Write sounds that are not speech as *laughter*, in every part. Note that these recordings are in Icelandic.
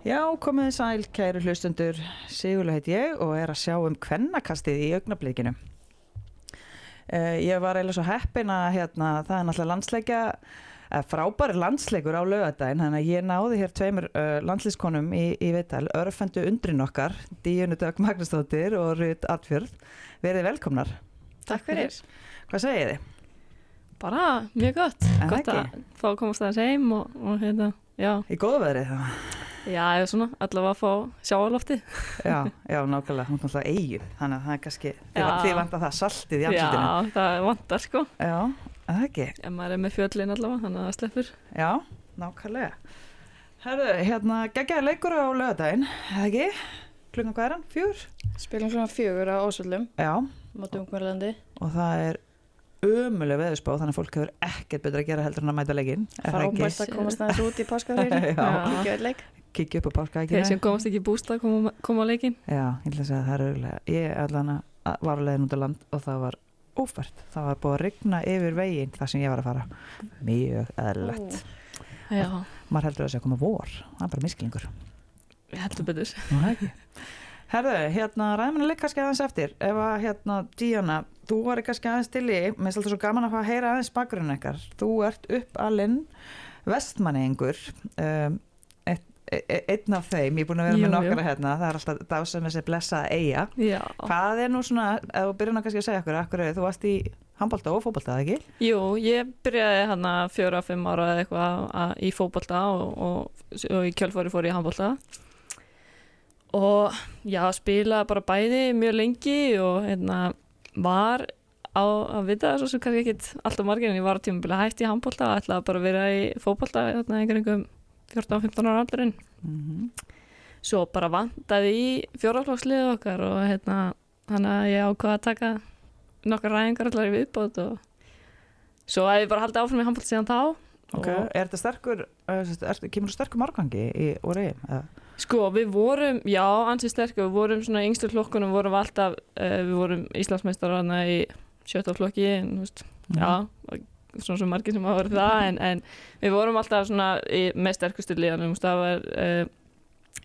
Já, komið sæl, kæru hlustundur, Sigurlega heit ég og er að sjá um kvennakastið í augnablikinu. Uh, ég var eiginlega svo heppin að hérna, það er náttúrulega landsleikja, uh, frábæri landsleikur á lögadaginn, þannig að ég náði hér tveimur uh, landslískonum í, í Vital, örfendu undrin okkar, Díunu Dögg Magnusdóttir og Rut Atfjörð. Verið velkomnar. Takk fyrir. Hvað segið þið? Bara mjög gott. En Gott að ekki? fá að komast aðeins heim og, og hérna, já. Í góðu veðrið það? Já, eða svona, allavega að fá sjáalofti. Já, já, nákvæmlega, hún er náttúrulega eigin, þannig að það er kannski, þið, Já. vantar það saltið í Já, andlutinu. það vantar sko. Já, er það ekki. Ef maður er með fjöllin allavega, þannig að það sleppur. Já, nákvæmlega. Herðu, hérna, geggjaði leikur á lögadaginn, eða ekki? Klukkan hvað er hann? Fjúr? Spilum svona fjögur á Ósvöldum Já, Mátu ungverðlandi og það er ömuleg veðurspá, þannig að fólk hefur ekkert betra að gera heldur en að mæta leikinn. er það ekki? Frábært að komast aðeins út í páskafrýri *laughs* Já. Ekki öll leik Kikki upp á Þeir páskaækina. sem komast ekki í bústað koma, koma á leikin. Já, ég ætla að segja að það er auðvitað. Ég allan var að leiðin út á land og það var ófært. Það var búið að rigna yfir veginn þar sem ég var að fara. Mjög eðlilegt. Já, Maður heldur að það sé að koma vor. Það er bara misklingur. heldur betur. Herðu, hérna ræðum við kannski aðeins eftir ef að hérna Díana, þú var kannski aðeins til í, mér finnst alltaf svo gaman að fá að heyra aðeins bakgrunn ekkar, þú ert upp alinn vestmanningur um, einn af þeim, ég er búin að vera Jú, með nokkara hérna, það er alltaf þá sem þessi blessaða eiga, Já. hvað er nú svona ef þú byrjun að kannski að segja okkur, akkur þú varst í handbólta og fótbolta, eða ekki? Jú, ég byrjaði hann að fjóra, fimm ára eða eitthvað að- í fótbolta og, og, og í kjölfari fór ég í handbolta og já, spilaði bara bæði mjög lengi og hérna var á að vita svo sem kannski ekkit alltaf margir en ég var á tímabili hægt í handbolta og ætlaði bara að vera í fótbolta hérna 14-15 ára aldurinn. Mm svo bara vandaði í fjóraflokksliðu okkar og hérna þannig að ég ákvaða að taka nokkar ræðingar allar í viðbót og svo að ég bara haldið áfram í handbólt síðan þá Ok, og er þetta sterkur, sagt, er, kemur þú sterkur margangi í eigin? sko við vorum, já ansið sterkur, við vorum svona yngstu flokkunum vorum við alltaf, uh, við vorum Íslandsmeistar hana í sjötta flokki en þú veist, já og svona svo margir sem hafa verið það en, en við vorum alltaf svona í, með sterkustu veist, það var uh,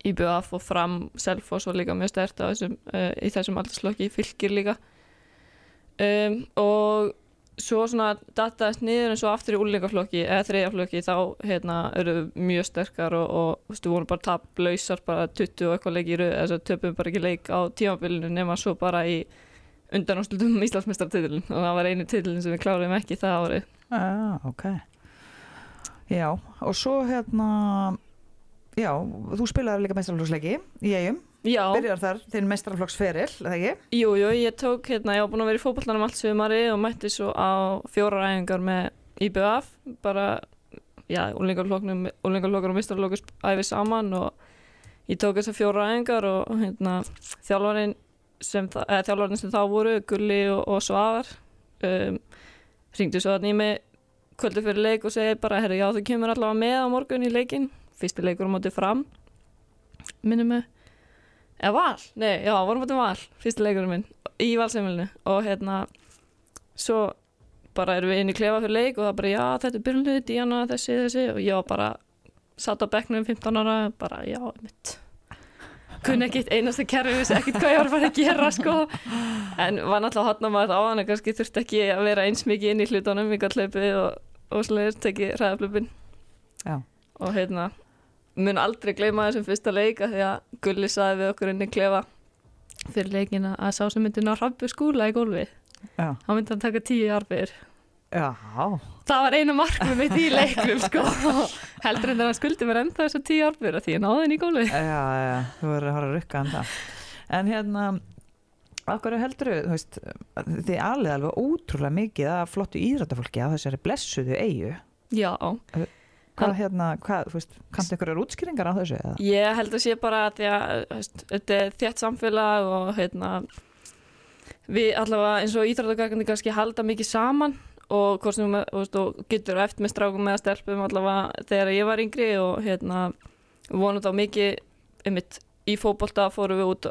IBF og fram Selfoss var líka mjög stert þessum, uh, í þessum aldarslokki, fylgir líka. Um, og svo svona dataðist niður en svo aftur í úlingaflokki eða þriðjaflokki þá hérna eru við mjög sterkar og, og þú veist, við vorum bara taplausar bara 20 og eitthvað leik í röð þess að töpum bara ekki leik á tímabilinu nema svo bara í undanáslutum Íslandsmeistartitilin og það var einu titilin sem við kláruðum ekki það árið Ah, ok. Já, og svo hérna, já, þú spilaði líka mestrarflokksleiki í eigum, Já, byrjar þar þinn mestrarflokksferil, eða ekki? jú, jú, ég tók hérna, ég var búin að vera í fótbollanum allt sömari og mætti svo á fjóra ræðingar með IBF, bara já, úlingarflokkar og mistarflokkur æfi saman og ég tók þessar fjóra ræðingar og hérna þjálfarinn sem, þjálfarinn sem þá voru, Gulli og, og Svavar um, ringdu svo að nými kvöldu fyrir leik og segi bara, herru, já, þú kemur allavega með á morgun í leikin, fyrsti leikur á móti fram minnum mig. Eða val, nei, já, vorum móti val fyrsti leikurinn minn, í valseimilinu og hérna svo bara erum við inn í klefa fyrir leik og það bara, já, þetta er byrjunlið, Díana, þessi, þessi. Og var bara, satt á bekknum 15 ára, bara, já, mitt kunni ekkit einasta kerfi vissi ekkit hvað ég var að fara að gera sko. En var náttúrulega hotna maður á hann en kannski þurfti ekki að vera eins mikið inn í hlutunum í gallaupi og, og slegir tekið hræðaflöpin Já. og hérna mun aldrei gleyma þessum fyrsta leik af því að Gulli saði við okkur inn í klefa fyrir leikina að sá sem myndi ná hrabbu skúla í gólfi hann myndi hann taka tíu arbir Já, það var einu markmið mitt í leiknum sko. heldur en það skuldi mér enda þessar tíu arbir því ég náði henni í gólfi já, já, þú verður að horfa að rukka um það. En hérna, okkur heldur þú veist, þið alveg alveg ótrúlega mikið að flottu íðrættafólki á þessari blessuðu eigu. já, Hvað hérna, hvað, þú veist, kanntu ykkur útskýringar á þessu? Eða? Ég held að sé bara að því að veist, þetta er þétt samfélag og hérna, við allavega eins og íþróttagakandi kannski halda mikið saman og, hvort sem, þú getur eftir með strákum með stelpum allavega þegar ég var yngri og hérna, vonum þá mikið einmitt, í fótbolta fórum við út,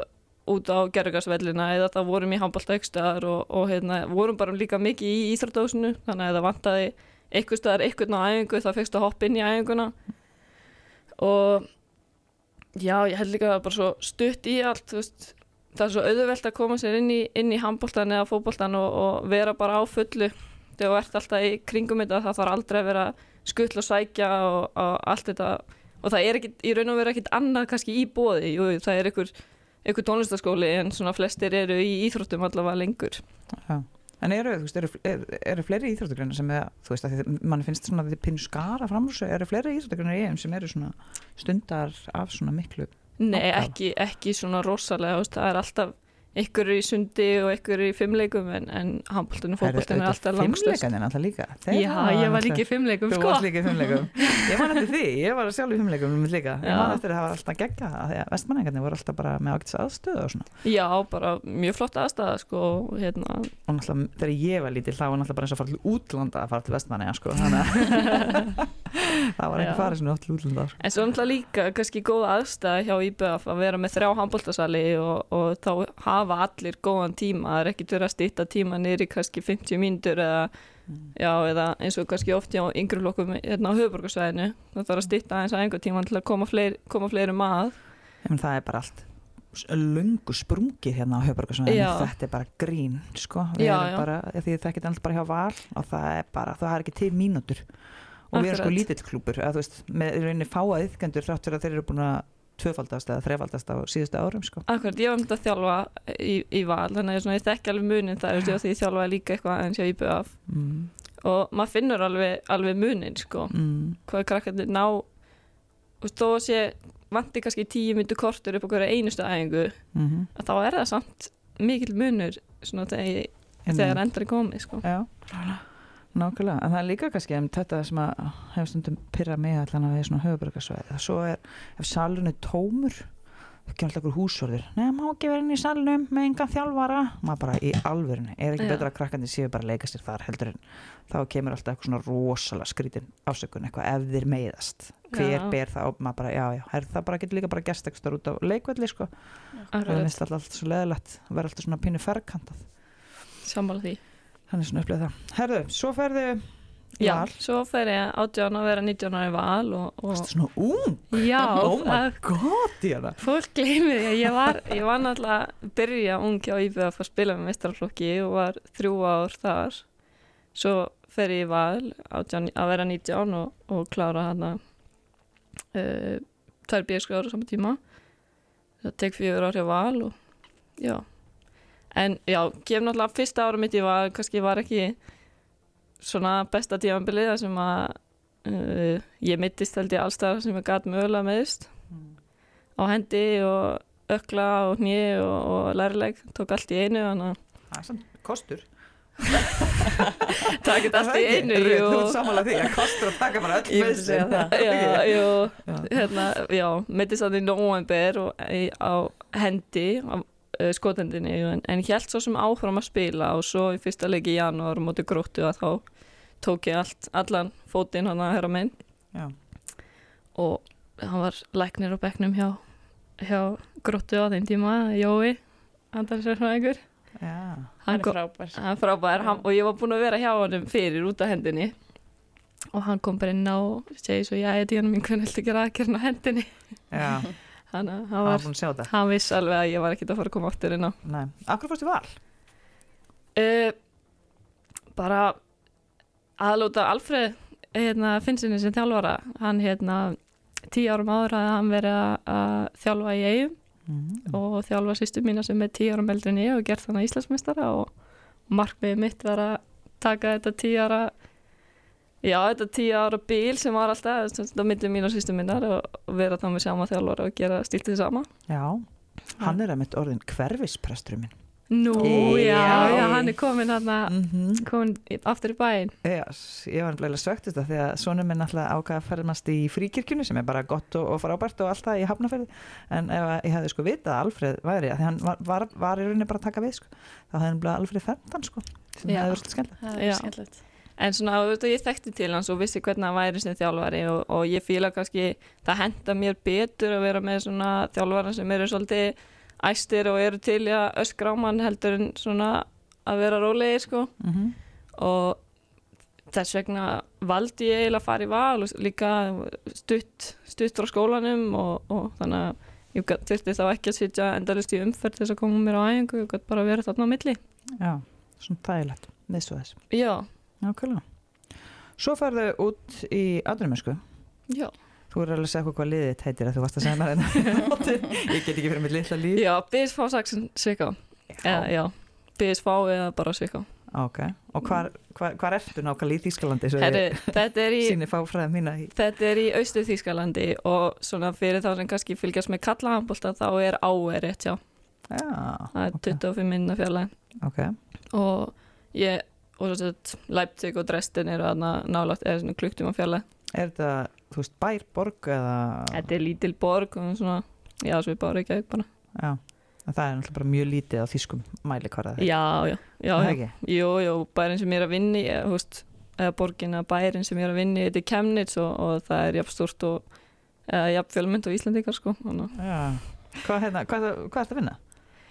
út á gerðugarsvellina eða það vorum í handbolta aukstar og, og hérna, vorum bara líka mikið í íþróttahúsinu þannig að það vantaði eitthvað staðar eitthvað á æfingu þá fegst að hoppa inn í æfinguna. Og Já, ég held líka að það er bara svo stutt í allt, þú veist, það er svo auðvelt að koma sér inn í, í handbóltan eða fótbóltan og, og vera bara á fullu þegar þú ert alltaf í kringum þetta, það þarf aldrei að vera skull og sækja og, og allt þetta og það er ekkit, í raun og veru ekkit annað kannski í bóði, jú, það er einhver, einhver tónlistaskóli en svona flestir eru í íþróttum allavega lengur. Já. En eru, þú veist, eru, eru, eru fleiri íþróttugreinar sem er, þú veist, að mann finnst svona að þið pinn skara fram úr þessu, eru fleiri íþróttugreinar í EM sem eru svona stundar af svona miklu Nei, ekki, ekki svona rosalega, veist, það er alltaf ykkur í sundi og ykkur í fimmleikum en, en handbóltinu og fótbóltinu er alltaf langstöðst. Fimmleikarnir alltaf líka. Þeir Já, ég var líka í fimmleikum, Þú sko. varst líka í fimmleikum *laughs* Ég man eftir því, ég var sjálf í fimmleikum um líka. Ég man eftir að það var alltaf gegga að vestmanningarnir voru alltaf bara með ágætis aðstöðu og svona. Já, bara mjög flott aðstæða, sko, hérna, og náttúrulega þegar ég var lítil þá var náttúrulega bara eins og til útlanda að fara til vestmanninga sko *laughs* það var ekki farið oft til útlanda sko. en svo náttúrulega líka kannski góð aðstæða hjá IBF að vera með þrjá handbóltasali og, og þá hafa allir góðan tíma, það er ekkit verið að stýtta tíma í kannski 50 mínútur eða, já, eða eins og kannski oft hjá yngri flokkum hérna á höfuborgarsvæðinu, það þarf að stýtta eins að einhver tíma til að koma, fleiri, koma fleiri mað. en það er bara allt löngu sprungið hérna á höfbrukarsvæðinu Já. þetta er bara grín sko Já, já. bara, því það getur alltaf bara hjá val og það er bara, það er ekki til mínútur og við erum sko Akkurat. lítill klúpur þú veist, með rauninni fáa yfkendur þrátt fyrir að þeir eru búin að tvöfaldast eða þrefaldast á síðustu árum sko Akkurat, ég var myndið að þjálfa í, í val, þannig að ég, svona, ég þekki alveg munin það, þú veist, því ég þjálfaði líka eitthvað eins hjá IBF mm. og maður finnur alveg, alveg munin, sko, Mm. hvað krakkarnir ná, þú veist, þó að sé vanti kannski tíu myndu kortur upp á hverju einustu æfingu, Mm -hmm. að þá er það samt mikil munur, svona þegar, þegar endur er komið, sko. Já, nákvæmlega, en það er líka kannski um þetta sem að hefur stundum pyrra mig allan að við svona höfuborgarsvæði svo er, ef salun er tómur ekki alltaf einhver húsvörður Nei, má ekki vera inn í salunum með engan þjálfara. Maður bara í alvörinu, er ekki Já. betra að krakkandi séu bara að leika sér þar heldur en þá kemur alltaf eitthvað svona rosalega skrítin ásökun eitthvað ef þeir meiðast. Hver Já. ber það og maður bara, já, já her, það bara getur líka bara gest ekstra út á leikvelli sko, það finnst alltaf, svo leðilegt vera alltaf svona pínu ferkantað sammála því. Þannig svona upplega það Herðu, svo ferðu í Já, val svo fer ég átján að vera 19 ára í val og, og Varstu svona ung? já, oh my að- god, Díana Fólk gleymir því að ég var, ég var náttúrulega að byrja ung hjá IBF að spila með mestrarflokki og var þrjú ár þar. Svo fer ég í val átján, að vera 19 og, og klára hana uh, tvær bjöskráður á sama tíma. Það tek fjögur ár hjá val og já. En já, gef náttúrulega fyrsta ára mitt ég var, kannski var ekki svona besta tímanbilið þar sem að uh, ég mittist held ég allstæðar sem ég gat mögulega meðist á hendi og ökla og hné og, og lærileg tók allt í einu að Það er samt kostur. *laughs* Takk þetta allt í einu Þú ert samanlega því að kostur að taka bara öll *laughs* já, Já. hérna, já, mittist þannig í november og í, á hendi á skotendinni en, en hélt svo sem áfram að spila og svo í fyrsta leiki í janúar móti gróttu að þá tók ég allt, allan fótinn hann að herra minn Já. og hann var læknir á bekknum hjá, hjá gróttu á þeim tíma, Jói andarsverðfræðingur Já. Hann er frábær. hann er frábær hann, og ég var búin að vera hjá honum fyrir út af hendinni og hann kom bara inn á og segi svo, já, ég díðan mín hvernig heldur ekki aðgerna hendinni Já. *laughs* hann, hann, var var, búin að sjá þetta hann viss alveg að ég var ekkert að fara að koma áttur inn á Nei. Akkur fórstu val? uh, bara aðlúta Alfreð hérna, finnsinni sem þjálfara hann hérna tíu árum áður að hann verið að- þjálfa í eigum Mm. og þjálfa sýstu mína sem er tíu árum eldri en ég og gert þannig Íslandsmeistara og markmiðið mitt var að taka þetta tíu ára já, þetta tíu ára bíl sem var alltaf þetta millir mín og sýstu mínar og vera þá með sama þjálfara og gera stíltið sama Já. Hann er að mitt orðin hverfispresturinn minn. Nú, Já. já, já, hann er komin hann Mm -hmm. komin í- aftur í bæinn Yes, ég var nefnilega svögt þetta því að sonum minn alltaf ákvað að ferðmast í fríkirkjunu sem er bara gott og, og frábært og allt það í hafnaferði en ef að ég hefði sko vitað að Alfreð væri að því hann var, var, var í rauninni bara að taka við sko, þá hefði hann bleið Alfreð femtan sko sem hefði verið skemmt En svona, veist, ég þekkti til hans og vissi hvernig hann væri sem þjálfari og, og ég fíla kannski, það henda mér betur að vera með svona þjálfara sem eru svolítið æstir og eru til að öskra á mann heldur en svona að vera rólegir, sko. mm -hmm. Og þess vegna valdi ég eiginlega að fara í val og líka stutt, stutt frá skólanum og, og þannig að ég þurfti þá ekki að sitja endalist í umferð þess að koma mér á æfingu, gæti bara verið þarna á milli. Já, svona þægilegt, neðstu þess. Já, Nákvæmlega. Svo ferðu út í atvinnumösku. já. Þú er alveg að segja okkur hvað liðið þitt heitir að þú varst að segja mér hérna. *laughs* ég get ekki fyrir mitt litla líf. Já, BSF Saxon Sviká. Eða, já, BSF eða bara Sviká. Ok, og hvar, hvar, hvar ertu nákvæmlega í Þýskalandi þetta er í í Þetta er í austu Þýskalandi og svona fyrir þá sem kannski fylgjast með kallahandbólta þá er rétt já. Já, Það er ok, 25 minna fjarlæg ok, og ég og svo Leipzig og Dresden eru aðna nálagt eða svona klukktum á fjarlæg. Er þetta, þú veist, bær, borg eða Þetta er lítil borg og svona, já, svo við bara ekki að bara. Já, en það er náttúrulega bara mjög lítið á þýskum mæli hvað það er Já, já, já, já. Jú, jú, bærin sem ég er að vinni, þú veist, eða borgin eða bærin sem ég er að vinni, þetta er Chemnitz og, og það er jafn stort og jafn fjölmynd og Íslandíkar sko. Að- Já, hvað, hérna, hvað, hvað, hvað ertu að vinna?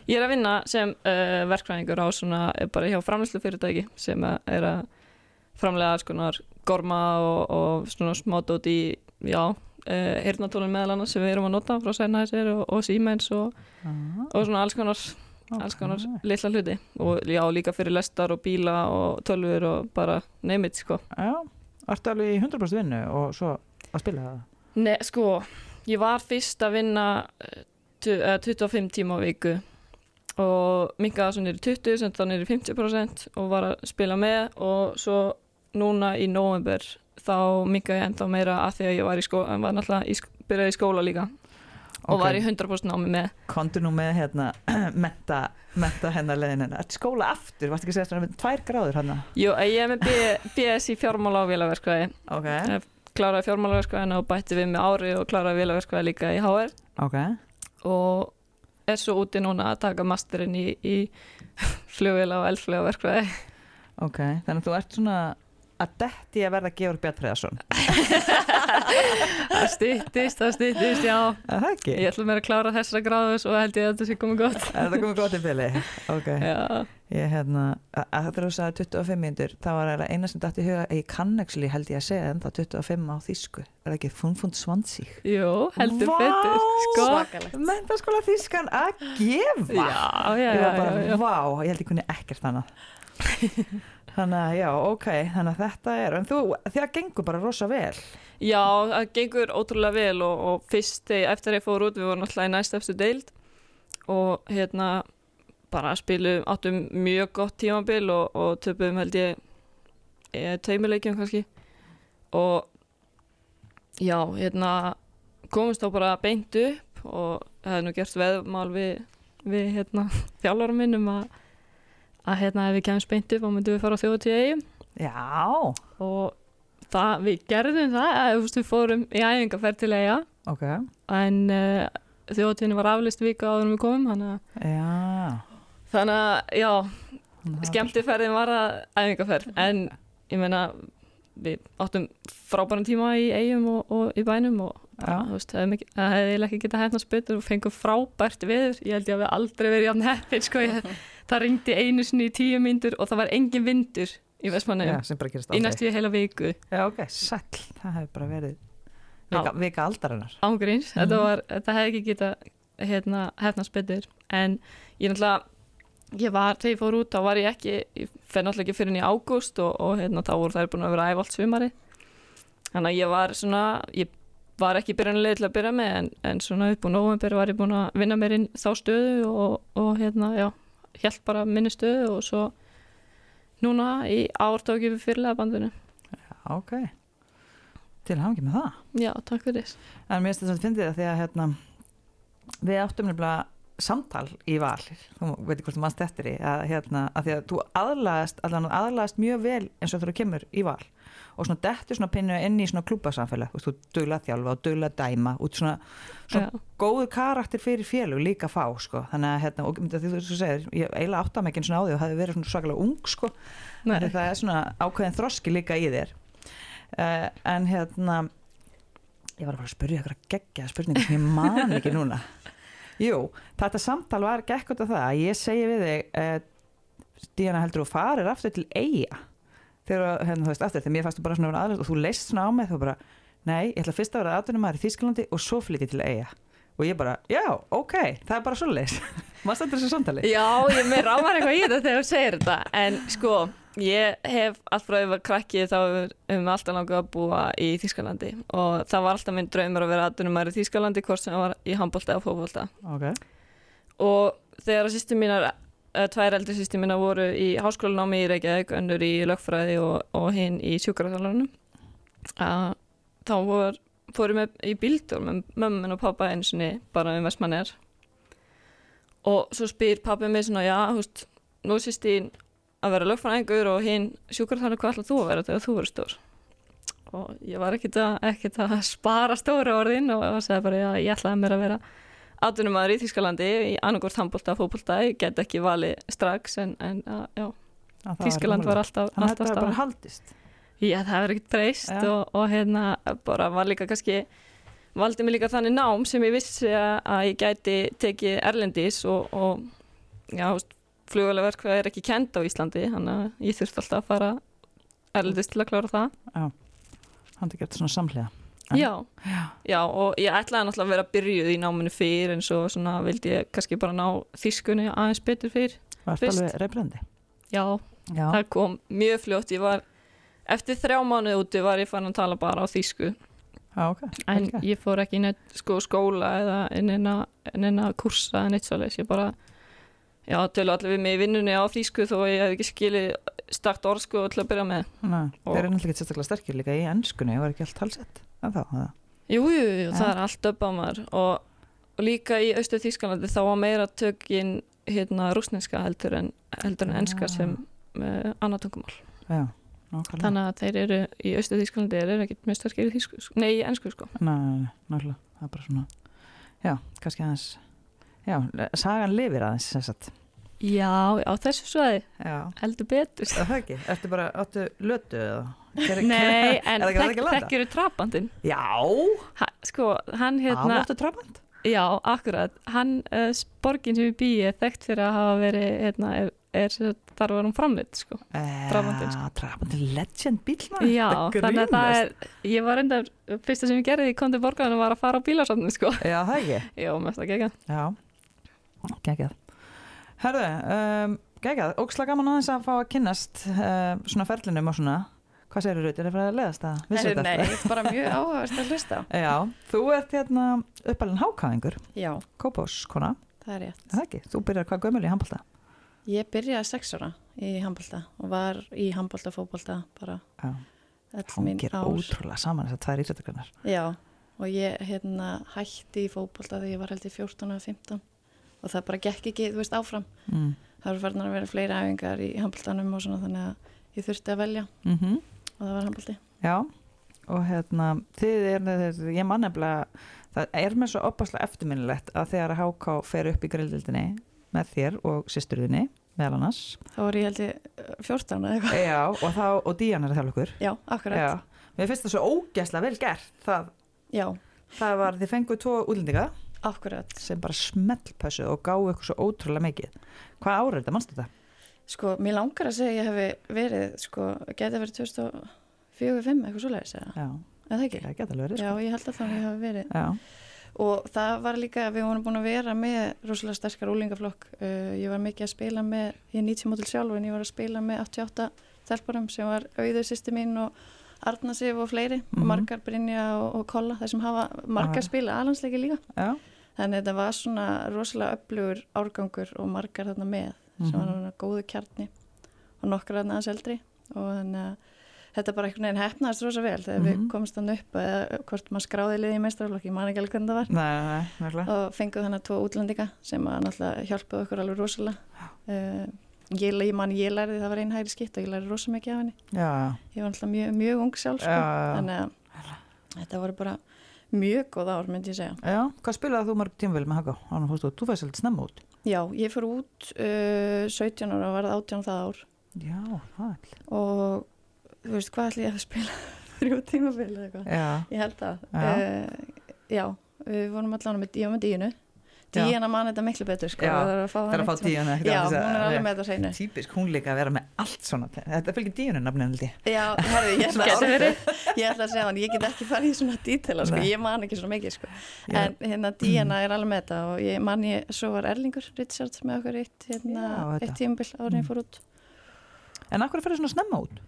Ég er að vinna sem uh, verkfræðingur á svona, eh, bara hjá framlýslu fyrirtæki sem að er að framlega alls konar gorma og, og svona smádót í, já, uh, hirnatólun meðal annars sem við erum að nota frá Sennhæsir og, og Siemens og, Ah, og svona alls konar, alls konar litla hluti. Og já, líka fyrir lestar og bíla og tölfur og bara neymit, sko. Já, ertu alveg í 100% vinnu og svo að spila það? Nei, sko, ég var fyrst að vinna eh, tu- eh, 25 tíma á viku og minkaði svo í 20 sem þá í 50% og var að spila með. Og svo núna í november þá minkaði ég ennþá meira að því að ég var í skóla, var náttúrulega í, sk- byrjaði í skóla líka. Og var í 100% námi með. Kontu nú með hérna *clears throat* menta, menta hennar leiðin hennar. Skóla aftur, varstu ekki að segja svona með tvær gráður hann Jú, eh, ég er með BS í fjármála og vélaverskvæði Ok, kláraði fjármálaverskvæðina og bætti við með ári og kláraði vélaverskvæði líka í HR ok. Og er svo úti núna að taka masterinn í, í *laughs* flugvila og eldflugverkvæði Ok, þannig að þú ert svona að detti að verða Georg Bjartfriðarsson það stýttist, það stýttist, já það ekki? ég ætla mér að klára þessara gráðu svo held ég að þetta sé komið gott það komið gott í fili? Ok, ég hérna að þú sagði 25 mínútur þá var það eina sem dætt í huga ég kann actually held ég að segja ennþá 25 á þýsku Er það ekki funfund svansík? jú, heldur Vá! betur sko, Svakalegt. Mentaskóla þýskan að gefa já, já, Ég já, var bara, já, já. vá, ég held ég kunni ekkert annað *laughs* Þannig að já, ok, þannig að þetta er en þú, það gengur bara rosa vel? Já, það gengur ótrúlega vel og, og fyrst eftir að ég fór út við vorum alltaf í næst eftir deild og hérna bara spilum, áttum mjög gott tímabil og, og töpum held ég e, teimuleikjum kannski. Og já, hérna komumst þá bara beint upp og hefði nú gert veðmál við, við hérna *laughs* þjálfarum minnum að, að hérna ef við kemst beint upp þá myndum við fara á þjóðatíða eigum Já, og það, við gerðum það að þú veist, við fórum í æfingarferð til eiga ok. En uh, þjóðatíðinu var aflist vika áður en við komum þannig að, Já. Skemmtiferðin var að æfingarferð en ég meina við áttum frábæran tíma í eigum og, og í bænum og það hefði ekki getað hefna spytur og fengum frábært viður ég held ég að við aldrei verið jafn heppin sko, ég, það ringdi einu sinni í tíu myndur og það var engin vindur í gerist í næstu heila viku. Já, ok, sæll, það hefur bara verið vika, vika aldarinnar. Ángríns, Mhm. þetta, var, þetta hefði ekki geta hérna, hefna spytur en ég náttúrulega ég var, þegar ég fór út, þá var ég ekki ég fer náttúrulega ekki fyrir inn í ágúst og, og hérna, þá voru þær búin að vera æf allt sumari þannig að ég var svona ég var ekki byrjanlega til að byrja með en, en svona upp á november var ég búin að vinna mér inn þá stöðu og, og hérna, já, held bara minni stöðu og svo núna í ártóki við fyrirlega bandinu. Ok. Til hangi með það. Já, takk fyrir. En mér finnst þetta að fyndið það því að hérna, við áttum nefnilega samtal í val, þú veit ekki hvort þú mannst eftir því að, hérna, að því að þú aðlagast, allan aðlagast mjög vel eins og þú kemur í val og svona dettur svona pinnu inn í svona klúbasamfélag þú að þjálfa og dugla að dæma út svona, svona Já. góður karakter fyrir félug líka að fá sko. þannig að hérna, og að þú segir ég eiginlega átta mig ekki svona á því og hafi verið svona svakalega ung sko. Af því það er svona ákveðin þroski líka í þér uh, en hérna ég var bara að spyrja ykkur að gegja spurningu sem ég man ekki núna *laughs* jú, þetta samtal var gekk út af það að ég segi við þig uh, Díana heldur þú farir aftur til eiga þegar, hérna, þú veist, aftur, þegar mér þú bara svona aðlust og þú leist svona á mig, þú bara nei, ég ætla fyrst að vera aðdunum maður í Þísklandi og svo flytti til eiga og ég bara, já, ok, það er bara svo leist *laughs* maður stendur þessu samtali? Já, ég með rámar eitthvað í þetta þegar þú segir þetta en sko, ég hef allt frá að ég var krakki þá hefum við alltaf langað að búa í Þískalandi og það var alltaf minn draumur að vera aðdunum maður í Þískalandi hvort sem það var í handbólta og fókbólta ok, og þegar að sýstum mínar tvær eldri sýstum mínar voru í háskólanámi í Reykjavík, önnur í lögfræði og, og hinn í sjúkarþjálfarnum að þá vor, fórum við í bíldur með mömmun og pappa einu sinni bara um Vestmanner og svo spyr pappi mig svona já, veist, nú sýst þín að vera lögfræðingur og hinn sjúkarþjálfur hvað ætlar þú að vera þegar þú verður stór og ég var ekkert að, ekkert að spara stóra orðin og það segði bara já, ég ætlaði mér að vera atvinnumæður í Þískalandi í annarkort handbólta, fókbólta, ég get ekki valið strax en, en já, það Þískaland var alltaf, þannig að staðan. bara haldist Já, það hefur ekkert breyst Já. og, og hérna bara var líka kannski valdi mig líka þannig nám sem ég vissi að, að ég gæti tekið erlendis og, og já, flugulega verkvað er ekki kend á Íslandi þannig að ég þurfti alltaf að fara erlendis til að klára það. Hann er gert svona samhliða. En- já, já, og ég ætlaði náttúrulega að vera byrjuð í náminu fyrir en svo svona vildi ég kannski bara ná þýskunni aðeins betur fyrir var þetta alveg reybrandi já, já, það kom mjög fljótt. Ég var, eftir þrjá mánuði úti var ég fann að tala bara á þýsku. Já, ok. En gert. ég fór ekki í sko, skóla eða neina, kursa eða neitt svoleiðis, ég bara já, tölu allir við mig í vinnunni á þýsku þó ég hef ekki skilið stakt orð sko til að byrja með. Og- þeir eru náttúrulega ekki sérstaklega sterkir líka í ennskunni og var ekki allt talsett en þá, það Jú, jú, það Ja. er allt upp á maður og, og líka í austu Þýskalandi þá var meira tökin hérna rúsneska heldur en, heldur en enska Ah. sem uh, annað tungumál. já, nákvæmlega Þannig að þeir eru í austu Þýskalandi þeir eru ekkit mjög sterkir í þýsku, sko. sko. Nei, nákvæmlega, það er bara svona já, kannski aðeins já, sagan lifir aðeins sem sagt. Já, á þessu svæði heldur betur. er það ekki, ertu bara, áttu lötu eða Nei, *laughs* er en það ekki þek, ekki að landa? þekkjuru trapandinn. já, Ha, sko, hann hérna, áttu trafand já, akkurat, hann, uh, borgin sem við býi er þekkt fyrir að hafa verið, hérna, er, er þar var hún framleitt, sko. Trabantinn, sko. trafand er legend bíl maður, Já, þannig að það er, ég var enda, fyrsta sem ég gerði í kondi borgarinu var að fara á bílarsafninu, sko. já, það ekki *laughs* Já, mest að gegja. Já, geggjað. Herðu, um, geggjað. Óksla gaman aðeins að fá að kynnast uh, svona ferlinum og svona. Hvað segir Rut, er það fyrir að leiðast að vissu Nei, þetta? þetta? er bara mjög áhugavert að hlusta. *laughs* Já, þú ert hérna uppalinn hákáðingur. Já, Kópáskona, það er rétt. er það ekki? Þú byrjar hvað gömul í handbalta Ég byrjaði sex ára í handbólta og var í handbólta, fótbólta bara Já, öll mín hangir ótrúlega saman þessar tvær íþjóttakrannar Já, og ég hérna hætti í fótbólta þegar ég var held í 14 og 15 og það bara gekk ekki, þú veist, áfram. mm. Það var farnar að vera fleiri æfingar í handbóltanum og svona þannig að ég þurfti að velja Mm og það var handbólti. Já, og hérna þið er, ég man nefnilega það er mér svo opaslega eftirminnilegt að þegar að háká fer upp í grildildinni með þér og sýsturðinni meðal annars Þá var ég held ég 14 eða eitthvað. Já, og, þá, og Díana er að þjálfa ykkur Já, akkurat. Já, mér finnst það svo ógæslega vel gert það, Já, það var, þið fenguð tvo útlendinga akkurat. sem bara smellpössu og gáðu ykkur svo ótrúlega mikið Hvað árið þetta, mannstu þetta? Sko, mér langar að segja að ég hefði verið, sko, geti verið 2004-2005 eitthvað svoleiðis eða, Já, það ekki? það geta alveg verið Já, sko. ég held að þannig ég hafi verið. Já, Og það var líka, við vorum búin að vera með rosalega sterkar úlingaflokk. Uh, ég var mikið að spila með, ég er 90 mótil sjálf en ég var að spila með 88 þelparum sem var auður sýsti mín og Arna Sif og fleiri Mhm. og margar Brynja og, og Kolla þeir sem hafa margar spila alansleiki líka. já, Þannig að þetta var svona rosalega öflugur árgangur og margar þarna með sem var Mhm. svona góðu kjarni og nokkar þarna aðeins eldri. Og þannig að þetta bara einhvern veginn hefnaðist rosa vel þegar Mhm. við komumst þannig upp eða hvort maður skráði liði í meistarflokki, ég man ekki alveg hvernig það var. Nei, nei, nei, og fengið þannig tvo útlendinga sem að náttúrulega hjálpaði okkur alveg rosalega. Uh, ég, ég man ég lærði það var einn hægri skipt og ég lærði rosa mikið af henni. Já, ég var náttúrulega mjög, mjög ung sjálf sko. Þannig að þetta voru bara mjög góð ár myndi ég segja. Já, hvað spilaði þú mörg tímavel með Haka? Þannig fórstu, þú fæst svolítið snemma út. Já, ég fór út uh, 17 ára og varð 18 það ár. Já, það og þú veist hvað ætli ég að spila *laughs* þrjú tímafél eða eitthvað? Já, ég held það Já. uh, já, við vorum allan með, ég Díana man þetta miklu betur sko, Já, það er að fá, er að fá díuna Já, hún er alveg með þetta hreinu. Típisk, hún líka að vera með allt svona Þetta fylgir held ég. Já, herri, ég ætla *laughs* að verið. ég ætla að segja hann, ég get ekki farið í svona dítela sko, ég man ekki svona mikið sko. En hérna Díana *clears throat* er alveg með þetta og ég man ég, svo var Erlingur Richard með okkur eitt, hérna, Já, eitt tímabil árin ég Mm. fór út. En akkur er fyrir svona snemma út?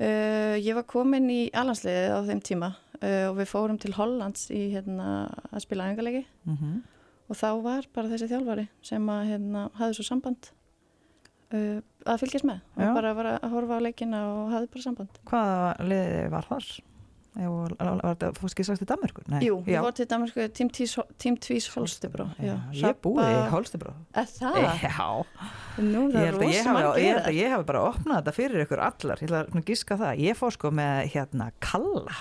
uh, Ég var komin í allansliðið á þeim tíma uh, og við fórum til Hollands í hérna að spila æfingarleiki Mm og þá var bara þessi þjálfari sem að hérna hafði svo samband uh, að fylgjast með Já. og bara var að horfa á leikina og hafði bara samband Hvaða liði var þar? Fórst ekki sagt í Danmörku? Nei. Jú, ég var til Danmarku Team Tvís, Holstebro ég búið í Holstebro það? Já, Nú, ég það er held, að ég, hafi, ég held að ég hafi bara opnað þetta fyrir ykkur allar Ég ætla að gíska það Ég fór sko með hérna Kalla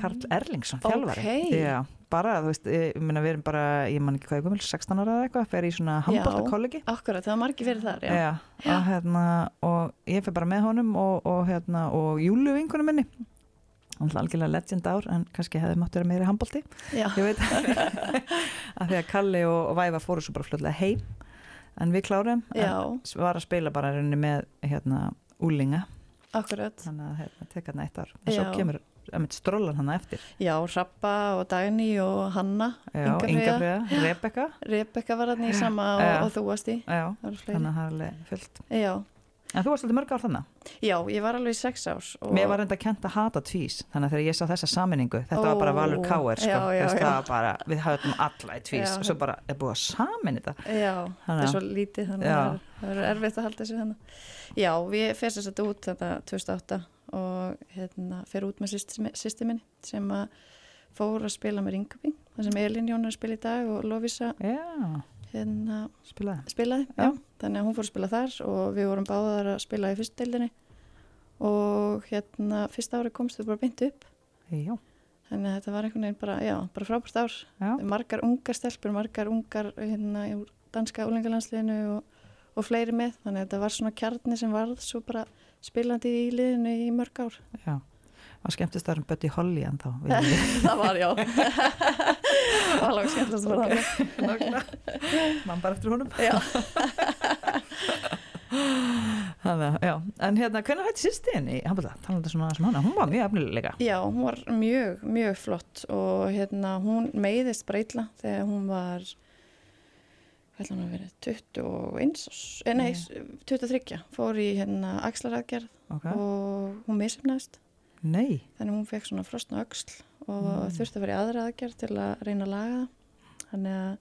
Karl Erlingsson, þjálfari. Mm. Ókei. Já, bara, þú veist, ég, meina við erum bara ég man ekki hvað ég gömul, 16 ára eða eitthvað fer í svona handbólta kollegi Akkurat, það var margir verið þar, já. Já, og, hérna, og ég fyrir bara með honum og, og, hérna, og Júlu vinkunum minni. Hann er algjörlega legend ár en kannski hefði mátt vera meiri handbólti ég veit að *laughs* því að Kalli og, og Væfa fóru svo bara fljóðlega heim en við klárum já, en var að spila bara með hérna úlinga akkurat. þannig að hérna, teka hann eitt ár. Og svo kemur strólan hann eftir. Já, Rappa og Dagný og Hanna, Já, Inga Rebecca Rebecca var hann í sama og, og þú varst í. Já, þannig að það er alveg fullt. Já, En þú varst alltaf mörg ár þannig já, ég var alveg í sex árs. Og... Mér var reynda að kenta að hata tvís þannig að þegar ég sá þessa saminningu þetta var bara Valur Káer sko. já, já, já. bara, við höfum alla í tvís og svo bara er búið að samin þetta? Já, Þannig er svo lítið, þannig að það er- erfitt að halda þessu þannig. Já, við þess að út þetta 2008 og hérna, fyrir út með sýsti minni sem að fór að spila með Ringabing, það sem Elin Jón að spila í dag og Lovisa Já, hérna, spilaði. spilaði, Já. já. þannig að hún fór að spila þar og við vorum báðar að spila í fyrstdeildinni og hérna fyrsta ári komst við bara beint upp. Já, þannig að þetta var einhvern veginn bara, bara frábært ár. Margar ungar stelpur, margar ungar hérna danska úlingalandsliðinu og, og fleiri með, þannig að þetta var svona kjarni sem varð svo bara spilandi í liðinu í mörg ár. Já Það var skemmtist að Bötti Holly en þá *laughs* það var, já. Það var langt að vera Mann bara eftir honum. Já, Þannig, já. En hérna, hvernig hætti sýstin í Hambúða? Talandi svona sem hana, hún var mjög efnilega. Já, hún var mjög, mjög flott og hérna hún meiðist bara illa þegar hún var ætla hún að vera 21 ás, eh, nei, 23 fór í hérna axlaraðgerð okay. og hún misefnaðist Nei, þannig hún fekk svona frostna öxl og Mm. þurfti að vera í aðra aðgerð til að reyna að laga þannig að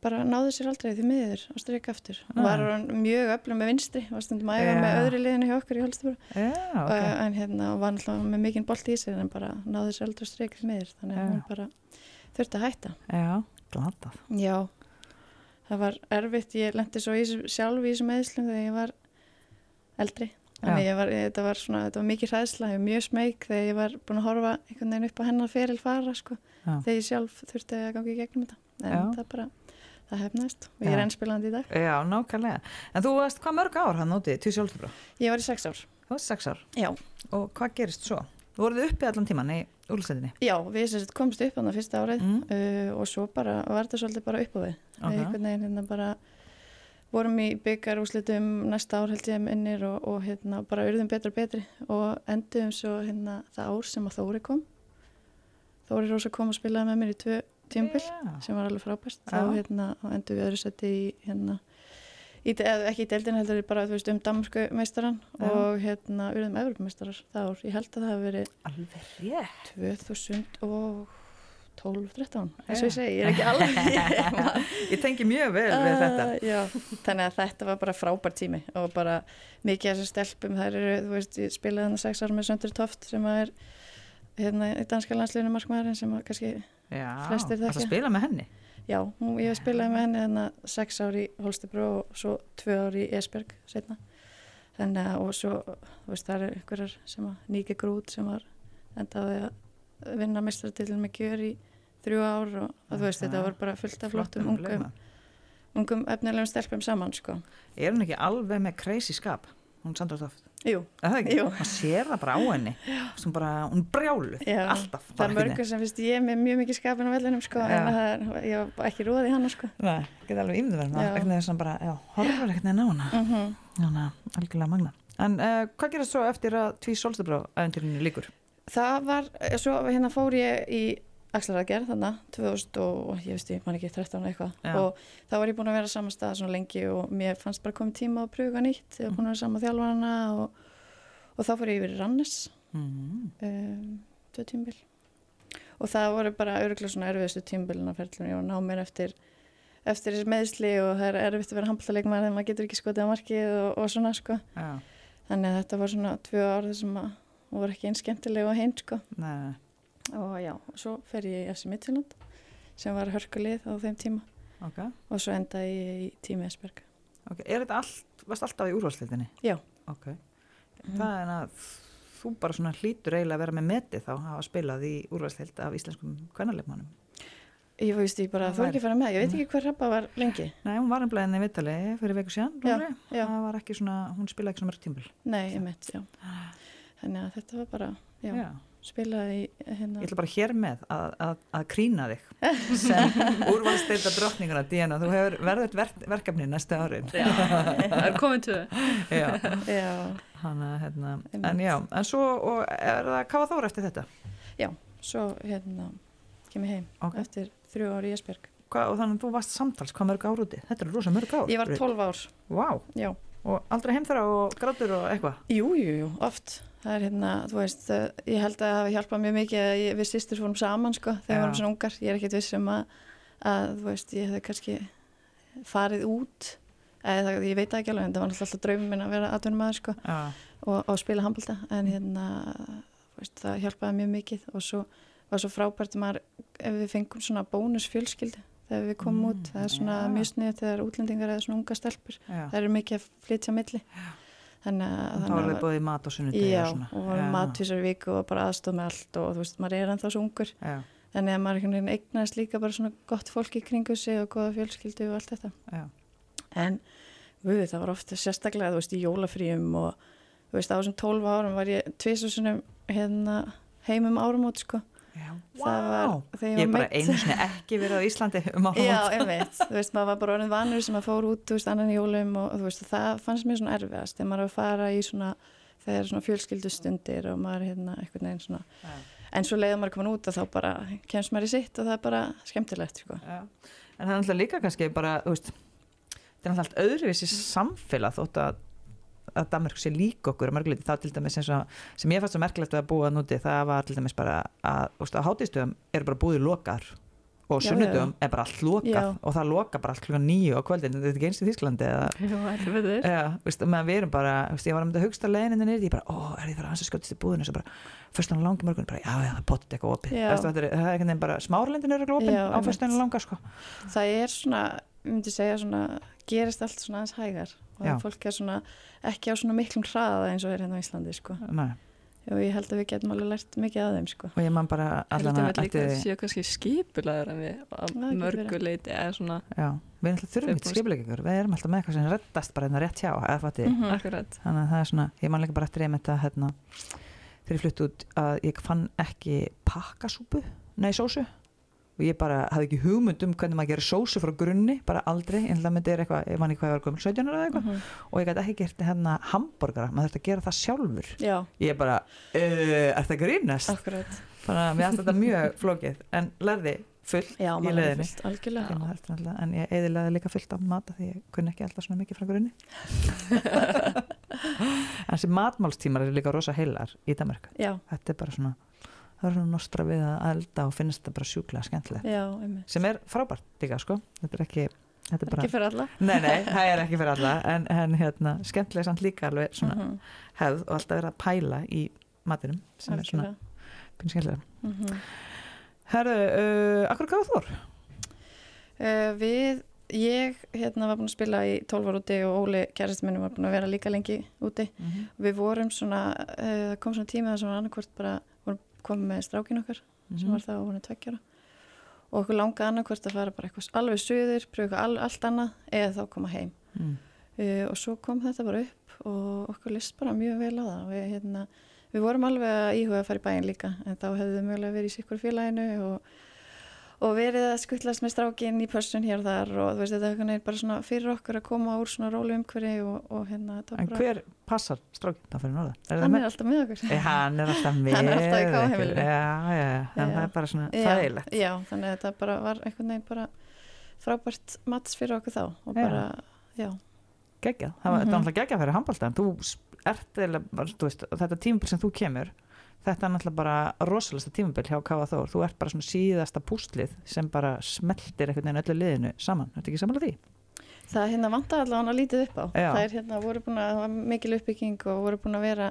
bara náði sér aldrei því miður og strika aftur. Ah. var orðin mjög öflum með vinstri var stundum að æfa Já. með öðru liðinu hjá okkur í já, ok. Okay. en hérna var náttúrulega með mikinn bolt í sér en bara náði sér aldrei streik því miður. Þannig að Já. hún bara þurfti að hætta. Já, glatað. Já, það var erfitt ég lendi svo í, sjálf í þessum eðslum þegar ég var eldri. Ég var, þetta var svona, þetta var mikið hræðsla ég var mjög smeyk þegar ég var búin að horfa einhvern veginn upp á hennar feril fara sko, þegar ég sjálf þurfti að gangi í gegnum þetta. En Já. það bara, það hefnaðist og ég er ennspilandi í dag. Já, nákvæmlega. En þú varst hvað mörg ár hann úti, til sjálfsbrá? ég var í sex ár. Varst sex ár? Og hvað gerist svo? Voruð uppi allan tíman í úlstættinni já við komst upp á það fyrsta árið mm. uh, og svo bara var þetta svolítið bara upp á við Ok. okay. einhvern veginn hérna bara vorum í byggar úslitum næsta ár held ég innir og, og hérna bara urðum betra betri og enduðum svo hérna það ár sem að Þóri kom Þóri Rósa kom og spilaði með mér í tvö tímbil Já. sem var alveg frábært Já. þá hérna þá enduðum við öðru seti í hérna í, ekki í deildin heldur bara veist um Danmarku meistaran Já. og hérna urðum Evropameistarar það ár, ég held að það hafi verið Alveg rétt 2012-13 eins og Já. ég segi, ég er ekki alveg *laughs* *laughs* ég tengi mjög vel við þetta Uh, já, þannig að þetta var bara frábær tími og bara mikið af þessum stelpum þær eru, þú veist, ég spilaði hann sex ára með Söndri Toft sem að er hérna í danska landsliðinu markmaðurinn sem að kannski, Já, Flestir það þekkja. spila með henni já, hún, ég spilaði með henni þannig að sex ári í Holstebro og svo tvö ári í Esberg setna þannig að og svo, þú veist, það eru ykkurar sem að Níke Grút sem var endaði að vinna mistratillin með gjör í þrjú ár og, og þú veist, þetta var bara fullt af flottum ungum, ungum efnilegum stelpum saman, sko. Er hún ekki alveg með crazy skap? Hún Sandra Toft Jú, Er? Jú. maður sér það bara á henni. Bara, hún brjálu, Já, alltaf það er mörgur sem finnst ég með mjög mikið skapin á vellinum sko, en það er, ég var ekki róði hana sko. Nei, geta alveg Já. eitthvað þess að bara, horfur ekkert neina á hana. Mm Þannig að algjörlega magna. En uh, hvað gerast svo eftir að tví solstabrá æventýrinu líkur? Það var, eh, svo hérna fór ég í Axlaragerð þannig, 2000 og ég veist ég man ekki 13 eitthvað. Já. og þá var ég búin að vera saman stað svona lengi og mér fannst bara komið tíma að pröfa nýtt, ég var búin að vera saman þjálfarana og, og þá fór ég yfir Rannes Mm. um, tvö tímbil og það voru bara örgulega svona erfiðustu tímbilina ferðlunum, ég var að ná mér eftir eftir þessi meðsli og það er erfitt að vera handbóltalegmaður þegar maður getur ekki skotið á markið og, og svona sko, Já, þannig að þetta var svona tvö ár þessum að voru ekki eins skemmtilega og hinn sko. Nei, og já, og svo fer ég í FC Midtjylland sem var hörkulið á þeim tíma. Ok, og svo endaði ég í tími Esberg ok Er þetta allt, varst alltaf í úrvalsleitinni? Já. Ok, það er að þú bara svona hlýtur eiginlega að vera með metið þá að hafa spilað í úrvalsleilt af íslenskum kvennarleikmannum Ég veist ég bara, er ekki fara með, ég veit ekki hver rappa var lengi. Nei, hún var einblæðin í Vitali fyrir viku síðan Já, rúmlega. já. það var ekki svona, hún spilaði ekki svona mörg tímbil Nei, ég mitt, já. Þannig að þetta var bara, já, Já. Spilaði í hérna. Ég ætla bara hér með að, að, að krýna þig sem *laughs* úrvalsteita drottninguna Díana, þú hefur verður ver verkefni næstu árin. Já, það er komið tvö. *laughs* já, Já, hana, hérna, en já, en svo og er það þóra eftir þetta? Svo hérna kem ég heim Ok. eftir þrjú ári í Esberg Hva, og þannig að þú varst samtals, hvað mörg ár úti? Þetta eru rosa mörg ár. Ég var 12 ár, Vá, já og aldrei heim þeirra og grátur og eitthvað? Jú, jú, jú, oft. Það er hérna, þú veist, uh, ég held að það hafi hjálpað mjög mikið að ég, við sýstur fórum saman sko, þegar Já. við vorum svona ungar, ég er ekkert viss um að, að þú veist, ég hefði kannski farið út. Eða það, ég veit ekki alveg, en það var alltaf draumum minn að vera atvinnum maður sko já, og, og spila handbalta, en hérna veist, það hjálpaði mjög mikið. Og svo var svo frábært að maður ef við fengum svona bónusfjölskyldu þegar við komum Mm, út, það er svona já. mjög snið þegar útlendingar eða svona unga stelpur já. það eru mikið að flytja á milli. Þannig að þá er þið búið í mat og sunnudegi Já, og varum matvísar í viku og bara aðstof með allt og þú veist, maður er ennþá svo ungur. Þannig að maður einhvern veginn eignast líka bara svona gott fólk í kringu sig og goða fjölskyldu og allt þetta. En við, það var ofta sérstaklega, þú veist, í jólafríum og þú veist, á þessum 12 árum var ég tvisasunum hérna heimum árumót, sko. já. Það var, þegar ég er var bara meidd. einu sinni ekki verið á Íslandi um. Já, einmitt, þú veist, maður var bara orðin vanur sem að fór út, þú veist, annan í jólum og þú veist, það fannst mér svona erfiðast þegar maður var að fara í svona, þegar svona fjölskyldu stundir og maður hérna eitthvað neginn svona, Já. en svo leiða maður komin út og þá bara kemst maður í sitt og það er bara skemmtilegt, sko. Já. En það er alltaf líka kannski bara, þú veist, þetta er alltaf öðruvísi samfélag þótt að, að Danmark sé líka okkur að þá til dæmis eins og sem ég fannst svo merkilegt að búa núti það var til dæmis bara að, á hátíðstöðum eru bara búið lokar og Já, sunnudöfum er bara allt lokað Já. og það loka bara allt klukkan nýju á kvöldin þetta er ekki eins í Þísklandi *laughs* meðan við erum bara, veist, ég var um þetta hugsta leiðinni niður, ég bara, ó, er ég fyrir að skjótast í búðinu, svo bara, fyrst hann langi morgun, bara, já, já, það potið eitthvað opið, það er einhvern veginn bara, smárlindin eru opið Já, á fyrst hann einmitt. langa, sko. Það er svona, ég myndi segja svona, gerist allt svona aðeins hægar og Já. fólk er svona ekki á svona miklum hraða eins og er hérna á Íslandi, sko. Nei, Og ég held að við getum alveg lært mikið að þeim, sko. og ég man bara allan að, við líka ætti- að séu kannski skipulaður en við að Það getur mörgu verið. leiti eða svona já, við erum alltaf þurfum búin- skipuleikur, við erum alltaf með eitthvað sem reddast bara hérna rétt hjá, Mhm. akkurat. þannig að það er svona, ég man líka bara eftir einmitt að, hérna, þegar ég flutti út að ég fann ekki pakkasúpu, nei, sósu, og ég bara hafði ekki hugmynd um hvernig maður gerir sósu frá grunni, bara aldrei, en það myndi er eitthvað, ég man ekki hvað ég var gömul, 17 ára eða eitthvað, Mhm. og ég gæti ekki gert hérna hambúrgara, maður þurfti að gera það sjálfur. Já, ég bara, uh, er það grínast? Akkurat. þannig að mér fannst þetta mjög *laughs* flókið. En lærði fullt Já, í er leiðinni. fullt. Ég en ég eðilaði líka fullt af mat af því ég kunni ekki alltaf svona mikið frá grunni. *laughs* *laughs* En þessi matmálstímar eru líka rosa heilar í Danmark þetta er bara svona það er svona nostra við að elda og finnst þetta bara sjúklega skemmtilegt sem er frábært líka sko þetta er ekki, þetta er bara Ekki fyrir alla. nei nei, það er ekki fyrir alla en, en hérna, skemmtilega samt líka alveg svona Mhm, hefð og alltaf verið að pæla í matinum sem er svona pínu skemmtilega Mhm. Herðu, uh, akkur gáðu þór? Uh, við, ég hérna var búin að spila í 12 ára úti og Óli kærasti minnum var búin að vera líka lengi úti. Við vorum svona, uh, það kom svona tíma þar sem var annarkvort bara, komið með strákin okkar sem var það og hún er tveggjara og okkur langa annarkvort að fara bara eitthvað alveg suður, pröfa eitthvað al, allt annað eða þá koma heim. mm. uh, og svo kom þetta bara upp og okkur list bara mjög vel á það við, hérna, við vorum alveg að íhuga að fara í bæin líka en þá hefðu við mögulega verið í sikkur félaginu og, og verið að skuttlast með strákinn í pössun hér og þar og þú veist þetta er bara svona fyrir okkur að koma úr svona rólu umhverfi og, og hérna En bara, hver passar strákinn það fyrir norða? hann er alltaf með okkur Nei, hann er alltaf *laughs* með Hann er alltaf í. Já, já, Já. það er bara svona Já, þægilegt Já, þannig að þetta bara var einhvern veginn bara frábært mats fyrir okkur þá og Já. bara, já, geggjað, það var mm -hmm. geggjað fyrir handbólta en þú ert eða, þú veist, þetta tímabil sem þú kemur þetta er náttúrulega bara rosalegsta tímabil hjá Káa Þór, þú ert bara svona síðasta pústlið sem bara smeltir einhvern veginn öllu liðinu saman, ertu ekki samanlega því? það hérna vantaði allavega hann að lítið upp á Já. það er hérna, voru búin að, mikil uppbygging og voru búin að vera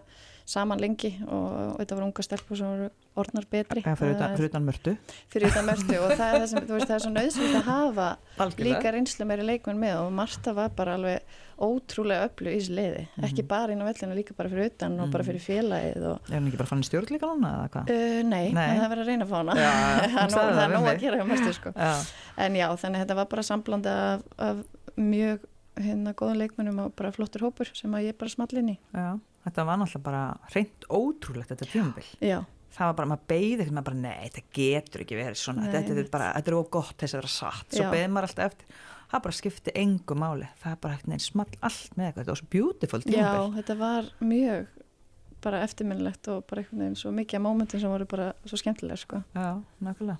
saman lengi og, þetta voru unga stelpur sem voru orðnar betri Eða fyrir utan, fyrir utan mörtu fyrir utan *laughs* mörtu og það er það sem, þú veist, það er svo nöðsynlegt að hafa Algjörlega. líka reynslu meiri leikmenn með og Marta var bara alveg ótrúlega öllu í þessu liði, ekki Mhm. bara inn á vellinu líka bara fyrir utan og bara Mhm. fyrir félagið og Er hann ekki bara fann í stjórn líka núna eða hvað? Uh, nei, Nei. en það verður að reyna að fá hana Já, *laughs* það er nóg- að gera hjá Martu sko. Já, en já, þannig þetta var bara samblandi af, af mjög hérna góðum leikmennum og bara flottur hópur sem að ég bara small inn í já, þetta var náttúrulega bara reynd ótrúlegt þetta já, það var bara, maður beigði ekkert, maður bara, nei, þetta getur ekki verið svona, Nei, þetta, þetta er bara, þetta er of gott þess að vera satt, svo Já. beigði maður alltaf eftir, það bara skipti engu máli, það er bara ekkert neinn small allt með eitthvað, þetta var svo beautiful já, tímabil. þetta var mjög bara eftirminnilegt og bara einhvern veginn svo mikið af mómentum sem voru bara svo skemmtilega sko. Já, nákvæmlega.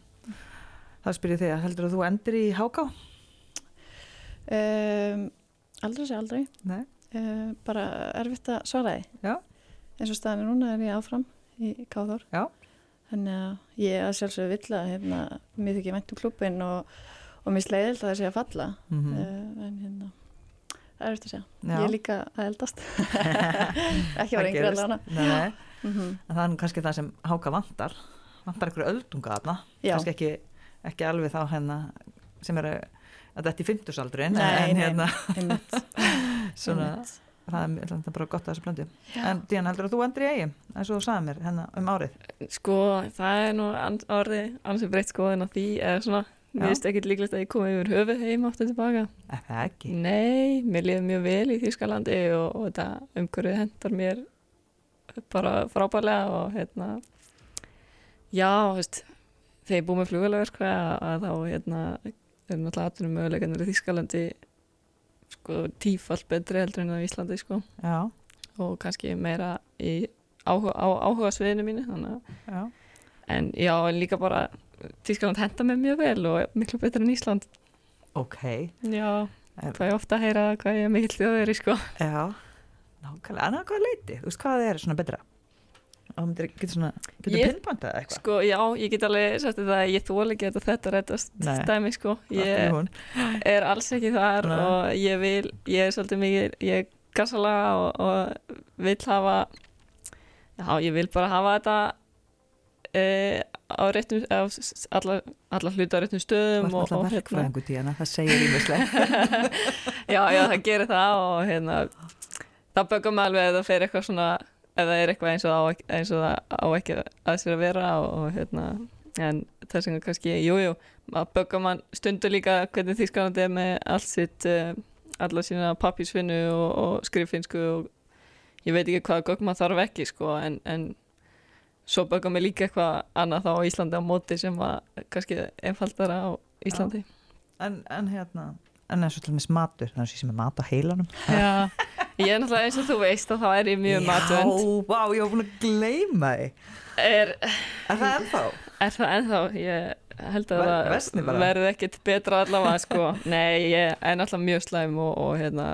Það spyrir þig að heldur að þú endur í háká? um, aldrei sé aldrei Nei. Uh, bara erfitt að svara því. Eins og staðinu núna er ég áfram í Káþór. Já. þannig að ég að sjálfsögðu vill að hérna, mér þykir vænt um klubin og, og mér sleiðild að það sé að falla. Mm uh, en hérna það er eftir að segja, Já. ég er líka að eldast. *laughs* Ekki var Nei, nei, mm -hmm. það er kannski það sem háká vantar, vantar einhverju öldunga Já. kannski ekki, ekki alveg þá hérna sem eru að þetta er í fimmtusaldurinn, Nei, en hérna *laughs* svona, það er, er bara gott að þessu blöndu. En Díana, heldur að þú endur í eigin, eins og þú sagði mér hérna um árið? Sko, það er nú orðið ansið breytt skoðin á því eða svona, mér finnst ekkit líklegt að ég komi yfir höfuð heim aftur tilbaka. Er það ekki? Nei, mér liður mjög vel í Þýskalandi og, og þetta umhverfið hendar mér bara frábærlega og hérna já, veist þegar ég búið með flugvélaverk að, að þá hérna er náttúrulega atvinnum möguleikarnir í Þýskalandi sko tífall betri heldur en á Íslandi sko og kannski meira í áhuga, á, áhuga sviðinu mínu já. en já, en líka bara Þýskaland henda mér mjög vel og miklu betur en Ísland Ok, já, Er- hvað ég ofta að heyra hvað ég er mikill þjóðveri sko já. Nákvæmlega, en að hvað leiti? Þú veist hvað er svona betra? Og þú getur svona, getur Ég- pinpointað eitthvað? Sko, já, ég get alveg sagt þetta að ég þóla ekki þetta þetta reddast Nei. dæmi, sko. Ég er alls ekki þar Nei. og ég vil, ég er svolítið mikið, ég er gassalaga og, og vil hafa, já, ég vil bara hafa þetta e, á réttum, alla, alla hluta á réttum stöðum og, og náttúrulega verkfræðingu Díana, það segir ímislega. *laughs* já, já, það gerir það og hérna, það mig alveg að það fer eitthvað svona, ef það er eitthvað eins og, á, eins og það á ekki að sér að vera og, og hérna, en þess vegna kannski, jú, jú, að böggar mann stundur líka hvernig þýskalandi er með allt sitt, uh, alla sína pappísfinnu og, og skriffinsku og ég veit ekki hvaða gögn maður þarf ekki, sko, en, en svo böggar mig líka eitthvað annað þá á Íslandi á móti sem að kannski einfaldara á Íslandi. En, en hérna, en eins og til dæmis matur, það er sem er mat á heilanum. Já, ég er náttúrulega eins og þú veist að þá er ég mjög matvönd Já, vá, ég var búin að gleyma því. er, Er það ennþá? er það ennþá ég held að það verði ekkit betra allavega sko. nei, ég er náttúrulega mjög slæm og, og hérna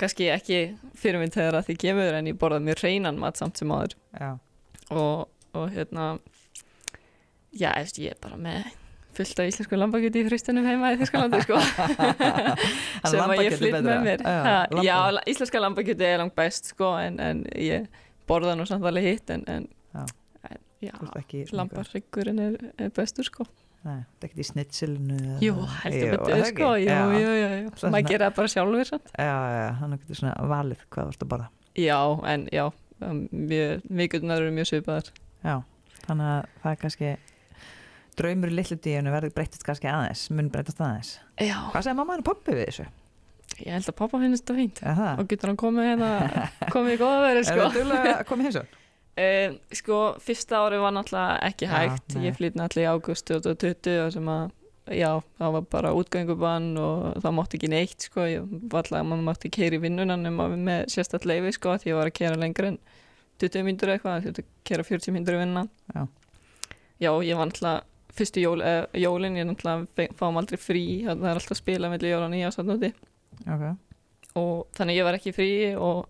kannski ekki fyrir minn þegar að því kemur en ég borða mjög reynan mat samt sem áður Já. og, og hérna já, ég er bara með fullt af íslensku lambakjöti í fristunum heima í Þískalandi sko. *laughs* Sem að ég flytt með mér Já, lamba. já, íslenska lambakjöti er langt best sko, en, en ég borða nú samt alveg hitt en, en Já. já, lambarryggurinn er, er bestur sko Nei, þetta er ekkert í snitsilinu. jú, heldur betur er það sko jú, jú, jú, jú. Maður gera það bara sjálfur. Já, já, þannig getur svona valið hvað þú ert að borða. já, en já mjög, mikulnar eru mjög svipaðar Já, þannig að það er kannski draumur í litlu díunu verður breytist kannski aðeins, mun breytast aðeins. já, Hvað segir mamma og pappi við þessu? Ég held að pappa finnst þetta fínt það? og getur hann komið hérna *laughs* komið í góða verið Er sko. það duglega að í heimsókn? Um, *laughs* sko, fyrsta ári var náttúrulega ekki Já, hægt, nei. ég flytt náttúrulega í águst 2020 og sem að, já, það var bara útgöngubann og það mátti ekki neitt, sko, ég var alltaf, maður mátti keira í vinnunan um að með sérstætt leifi, sko, því ég var að kera lengur en 20 myndur eitthvað, því að kera 40 myndur í vinna. Já. Já, ég var náttúrulega, fyrstu jól, eh, jólin, ég náttúrulega fáum aldrei frí, það er alltaf spila mellir jóla nýja og svona Ok. og þannig ég var ekki frí og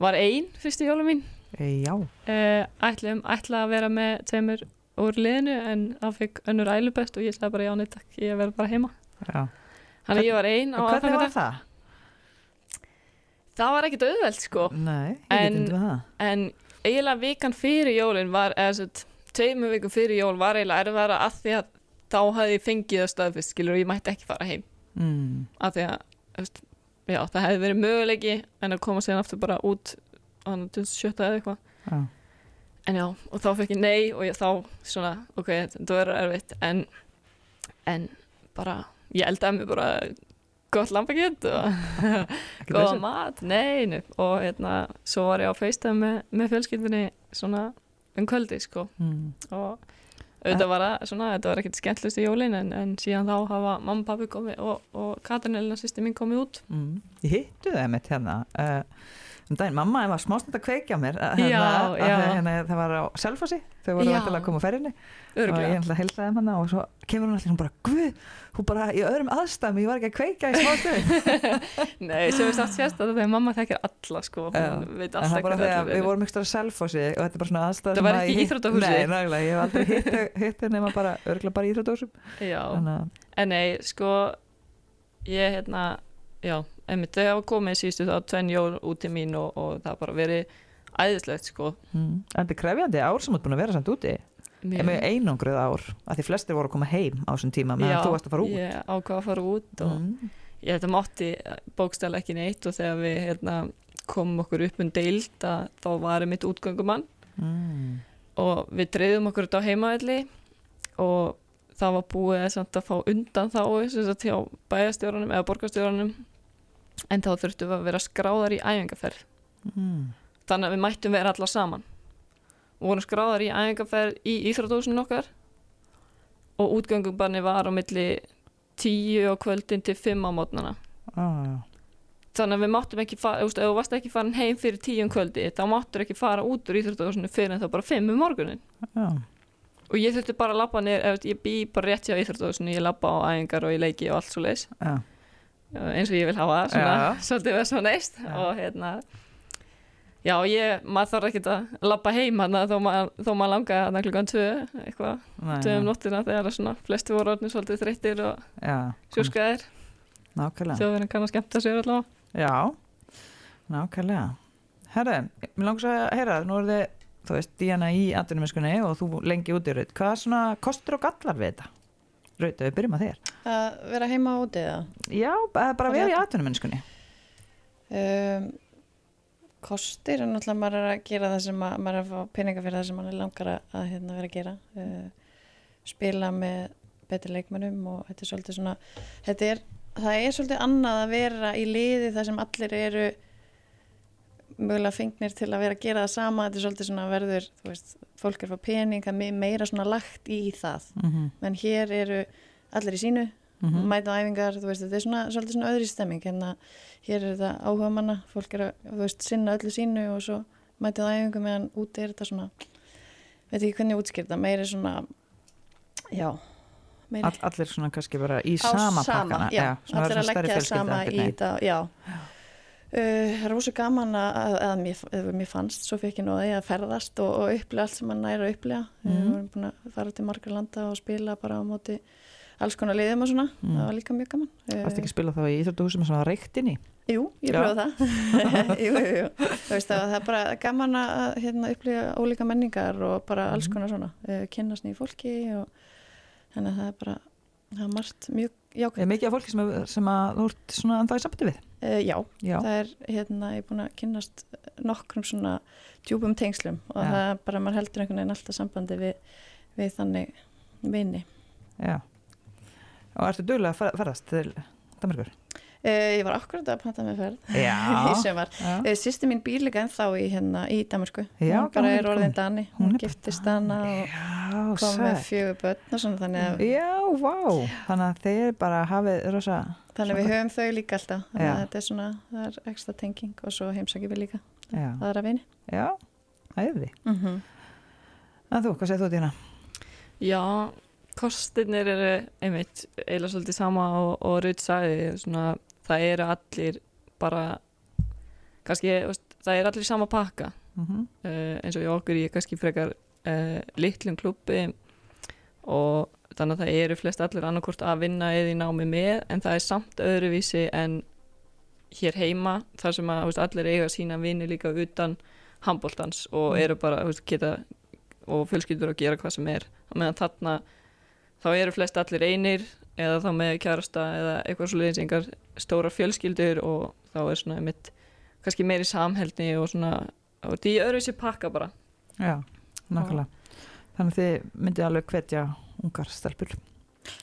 var ein fyrstu jóla mín E, já. uh, ætlum, ætla að vera með tveimur úr liðinu en það fikk önnur ælubest og ég sagði bara já neitt takk, ég verð bara heima já. þannig ég var ein á Og hvernig var það? það var ekkit auðvelt sko Nei, En- en eiginlega vikan fyrir jólin var eða svo tveimur vikum fyrir jól var eiginlega erfara að því að þá hafði ég fengið það staðfist skilur og ég mætti ekki fara heim Mm. að því að veist, já, það hefði verið möguleiki en að koma sér aftur bara út á 27. eða eitthvað Já. En já, og þá fekk ég nei og ég, þá svona, ok, þetta verður erfitt en, en bara, ég eldaði mig bara gott lambakjöt og góða mat, nei, nei og hérna, svo var ég á feistað með, með fjölskyldinni svona um kvöldi, sko Mm. og auðvitað var það svona, þetta var ekkert skemmtlust í jólin en, en síðan þá hafa mamma, pappi komið og, og Katrin Elina sýsti mín komið út Mm. Ég hittu það mitt hérna uh, um daginn, mamma var smástund að kveikja mér uh, Já, hérna, já. að Hérna, það var á Selfossi þau voru Já. að koma á ferðinni og ég örglega. ætla að heilsa þeim hana og svo kemur hún allir hún bara, guð, hún bara í öðrum aðstæðum ég var ekki að kveikja í smástund *laughs* Nei, sem við sátt sérst að þegar mamma þekkir alla, sko, Já. hún veit alltaf það hver þegar allir við vorum ykkur á Selfossi og þetta er bara svona aðstæð Það var ekki íþróttahúsi? Nei, nálega, ég hef aldrei hitt, *laughs* hitt nema bara, örgulega bara í Já, að, en nei, sko ég hérna já, einmitt þau hafa komið síðustu þá tvenn jól út til mín og, og það bara verið æðislegt sko mm. en þetta er krefjandi ár sem þú ert búin að vera samt úti einangruð ár, að því flestir voru að koma heim á þessum tíma meðan þú varst að fara út ég ákvað að fara út og mm. ég þetta mátti bókstæla ekki neitt og þegar við hérna, komum okkur upp um deild að þá var mitt útgöngumann Mm. og við dreyðum okkur þetta á heimavelli og það var búið að fá undan þá sem sagt hjá bæjastjórunum eða borgarstjórunum en þá þurftum við að vera skráðar í æfingaferð. Mm. þannig að við mættum vera allar saman. Og vorum skráðar í æfingaferð í Íþrótúsinu okkar. Og útgöngubanni var á milli 10 á kvöldin til 5 á mótnana Ah, þannig að við máttum ekki fara, þú veist, ef þú varst ekki farin heim fyrir 10 um kvöldi, þá máttur ekki fara út úr Íþrótúsinu fyrir en þá bara 5 um morgunin já. og ég þurfti bara að niður, ef ég bý bara rétt hjá Íþrótúsinu, ég labba á æfingar og ég leiki og allt svo leis, Já. Eins og ég vil hafa svona, Já. *laughs* svolítið verð svo neist Já. og hérna já, ég, maður þarf ekki að labba heim hann þó, maður- þó maður langaði hann klukkan 2 eitthvað, Nei, 2 um nóttina þegar svona flesti voru orðin svolítið þreyttir og Já, sjúskaðir, nákvæmlega. Þjóðverðin kann að skemmta sér allavega. Já, nákvæmlega. Herra, mér langs að heyra nú er þið, þú veist, Díana í atvinnumiskunni og þú lengi út í raut hvað er svona kostur og gallar við þetta? Raut, ef við byrjum að þér. Að vera heima úti eða? Já, bara vera í í atvinnumiskunni Um, kostir er náttúrulega maður er að gera það sem að, maður er að fá peninga fyrir það sem maður langar að, að hérna, vera að gera. Uh, spila með betri leikmennum og þetta er svolítið svona þetta er, það er svolítið annað að vera í liði þar sem allir eru mögulega fengnir til að vera að gera það sama þetta er svolítið svona verður veist, fólk er fá pening það er me- meira svona lagt í það mm -hmm. menn hér eru allir í sínu Mhm. mæta á æfingar, veist, þetta er svona, svolítið svona öðri stemming, en að hér er þetta áhuga manna, fólk er að, veist, sinna öllu sínu og svo mæta á æfingu meðan úti er þetta svona, veit ekki hvernig þetta, meiri svona, já, meiri All, allir svona kannski bara í sama, sama, pakkana já, svona allir að leggja sama í þetta, já. Uh, það er rosa gaman að, að mér, mér fannst, svo fekk ég nóði að ferðast og, og upplega allt sem maður næri að upplega. Mm. Mhm. Við vorum búin að fara til margar landa og spila bara á móti alls konar liðum og svona, Mm. það var líka mjög gaman. Varstu ekki að spila þá í Íþróttuhúsum með svona reyktin í? Jú, ég pröfa það *laughs* *laughs* jú, jú, jú. Veist að það er bara gaman að hérna, upplifa ólíka menningar og bara alls Mhm. konar svona uh, kynnast nýju fólki og þannig að það er bara það er margt mjög jákvæmt Er mikið af fólki sem, að- sem að þú ert svona enda í sambandi við? Uh, já, Já, það er hérna, ég er búin að kynnast nokkrum svona djúpum tengslum og Já. það er bara, maður heldur einhvern veginn alltaf sambandi við, við þannig vini já Og ertu duglega að ferðast til Danmarkur? Uh, ég var akkurat að panta með ferð *laughs* í sömar. Uh, Sýsti mín býr líka ennþá í, hérna, í Damersku. Já, hún bara er orðin. Dani. Hún Hún, giftist hana og kom með fjögur börn og svona þannig að, Já, vá, þannig að þeir bara hafið rosa, þannig að við höfum þau líka alltaf. Þannig að þetta er svona, það er ekstra tenging og svo heimsækjum við líka já, aðra vini. já, æði. Mm -hmm. En þú, hvað segir þú Dína? Já, kostirnir eru einmitt eiginlega svolítið sama og, og Rutt sagði svona, það eru allir bara kannski, það eru allir sama pakka Mm -hmm. uh, eins og í okkur ég er kannski frekar uh, litlum klubbi og þannig að það eru flest allir annarkort að vinna eða í námi með en það er samt öðruvísi en hér heima þar sem að veist, allir eiga sína vini líka utan handbóltans og Mm. eru bara veist, geta og fjölskyldur að gera hvað sem er. Meðan þarna þá eru flest allir einir eða þá með kjærasta eða eitthvað svo leiðinsingar stórar fjölskyldur og þá er svona mitt kannski meiri samheldni og svona og því öðruvísi pakka bara. Já, nákvæmlega. Þannig að þið myndið alveg hvetja ungar stelpur.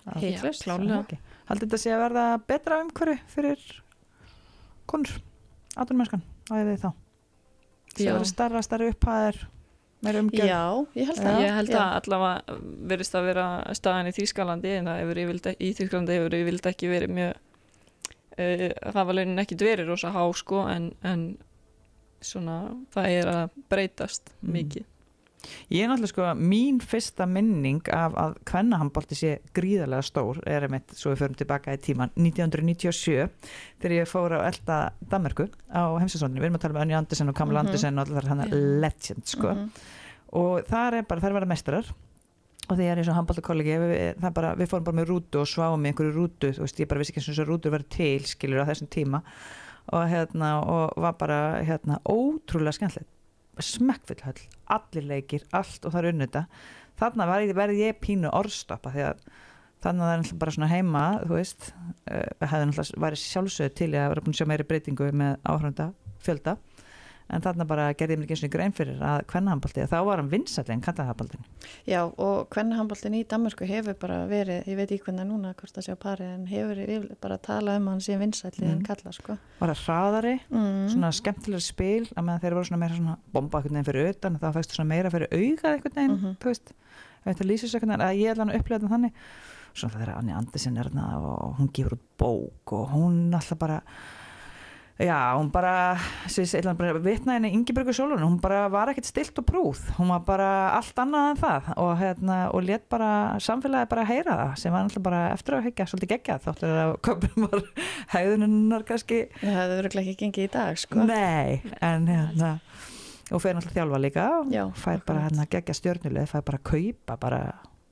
að- Hiklaust. klárlega. Ok. Haldið þetta sé að verða betra umhverju fyrir konur, áttunumenskan, á ég við þá? Sé Já. að vera starra, starra upphæðir. Já, ég held að. Ég held að allavega verðist að vera staðan í Þýskalandi en það hefur yfirleitt, í Þýskalandi hefur yfirleitt ekki verið mjög uh, hafa launin ekkit verið rosa há sko en, en svona það er að breytast Mm. mikið Ég er náttúrulega sko, mín fyrsta minning af að kvennahambolti sé gríðarlega stór er einmitt, svo við förum tilbaka í tíman 1997, þegar ég fór á Elda Danmarku á heimsasóninu við erum að tala um Önni Andersen og Kamala Mhm. Andersen og allar hann Já. legend sko Mhm. og það er bara, það er verða mestrar og þegar ég er eins og handbóltakollegi við, er við fórum bara með rútu og sváum með einhverju rútu, þú veist, ég bara vissi ekki eins og rútur verið til, skilur á þessum tíma og hérna, og var bara hérna, ótrúlega skemmtilegt smekkfull höll, allir leikir allt og það er unnita þarna verði, verði ég pínu orðstoppa að þannig að það er bara svona heima þú veist, uh, hefði náttúrulega væri sjálfsögð til að vera búin að sjá meiri breytingu með áhrunda fjölda en þarna bara gerði ég mér ekki eins og grein fyrir að kvennahambaldi, þá var hann vinsætli en kallahamaldin Já, og kvennahamboltin í Danmarku hefur bara verið, ég veit ekki hvernig núna hvort það sé á pari, en hefur bara að tala um hann sem vinsætli Mm. en kalla, sko. var það hraðari, Mm. svona skemmtilega spil að meðan þeir voru svona meira svona bomba veginn fyrir utan, þá fæstu svona meira fyrir augað einhvern veginn, Mhm. þú veist þetta lýsir sér veginn, að ég ætla hann að upplega þetta þannig svona þegar Anni Andersen er og hún gefur út bók og hún alltaf bara já, hún bara, bara vitna henni Ingeborgu Sólun, hún bara var ekkert stilt og prúð, hún var bara allt annað en það. Og hérna, og let bara samfélagi bara heyra það, sem var alltaf bara eftir að hekja, svolítið gegja, þáttur að köpum var hegðuninnar kannski. Það hefur örugglega ekki gengið í dag, sko. Nei, en hérna og fyrir náttúrulega þjálfa líka og fær bara hérna gegja stjörnuleg fær bara kaupa bara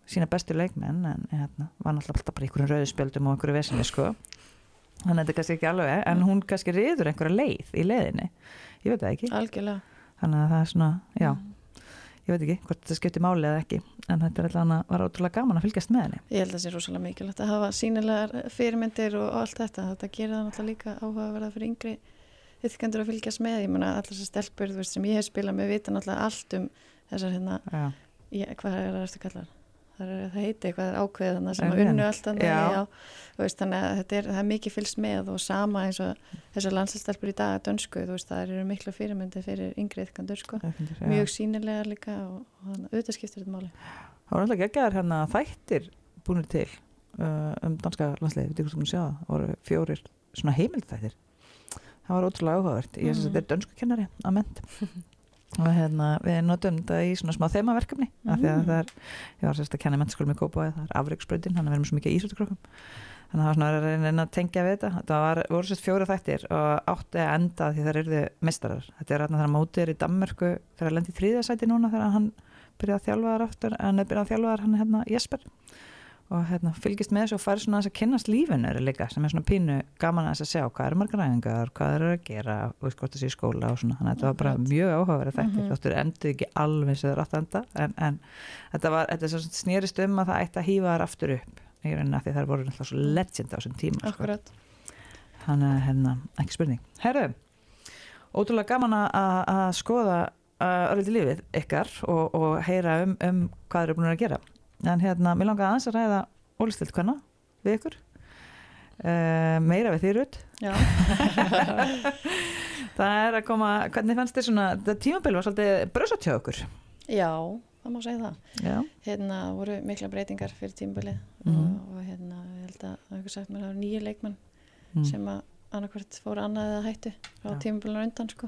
sína bestu leikmenn en hérna var alltaf bara einhverjum rauðspjöldum og einhverju vesinni sko þannig að þetta er kannski ekki alveg en hún kannski riður einhverja leið í leiðinni ég veit það ekki, Algjörlega. þannig að það er svona já, ég veit ekki hvort þetta skiptir máli eða ekki en þetta er alltaf var ótrúlega gaman að fylgjast með henni Ég held að það sé rosalega mikilvægt að hafa sínilegar fyrirmyndir og allt þetta. Þetta gerir það náttúrulega líka áhugaverða fyrir yngri yfkendur að fylgjast með. Ég meina allar þessar stelpur sem ég hef spilað með vita náttúrulega allt um þessar hérna, ég, hvað er eftir kallar? Það, er, það heiti eitthvað ákveð þannig sem að unnu hann? allt þannig, að þetta er, er mikið fylgst með og sama eins og þessar landslæstelpur í dag að dönsku, þú veist, það eru miklu fyrirmyndi fyrir yngri sko. já. Mjög sínilegar líka og, og þannig, auðvitað skiptir þetta máli. Það var alltaf geggjaðar hérna þættir búinir til uh, um danska landsliði, við að sjá það, það voru fjórir svona heimildþættir. Það var ótrúlega áhugavert. Ég syns að Mhm. þetta er dönsku kennari að ment. *laughs* og hérna, við notum þetta í svona smá þemaverkefni af því að Mm. það er, ég var sérst að kenna í mentaskólum í Kópaði, það er afriksbröndin, þannig að við erum svo mikið ísöldurkrokkum. Þannig að það var svona að reyna að tengja við þetta. Það var, voru sérst fjóra þættir og átti að enda því það eru mistarar. Þetta er hérna þegar mótið er í Danmörku þegar að lendi í þriðasæti núna þegar hann byrjaði að þjálfa þar aftur en byrjaði að þjálfa þar hann hérna Jesper og hérna fylgist með þessu og færi svona að kynnast lífinu líka sem er svona pínu gaman að þess að sjá hvað eru margar ræðingar, hvað eru að gera og veist hvort sé í skóla og svona. Þannig að þetta var bara mjög áhugaverið þættir. Mhm. þáttur endur ekki alveg sem það er átt að enda en, en þetta var, þetta er snýrist um að það ætti að hýfa þar aftur upp í rauninni af því það voru náttúrulega svo legend á þessum tíma sko. Þannig að hérna, ekki spurning. Herru, ótrúlega gaman að- að að skoða örlítið lífið ykkar og, og heyra um, um hvað eru búin að gera en hérna, mér langaði aðeins að ræða ólistilt hvenna við ykkur uh, meira við þýrut Já, *laughs* það er að koma, hvernig fannst þið svona það tímabil var svolítið brösat hjá okkur já, það má segja það já, hérna voru mikla breytingar fyrir tímabilið Mhm. og, og hérna ég held að það hefur sagt mér að það voru nýju leikmenn mm. sem að annarkvært fóru annað eða hættu Já. tímabilið undan sko.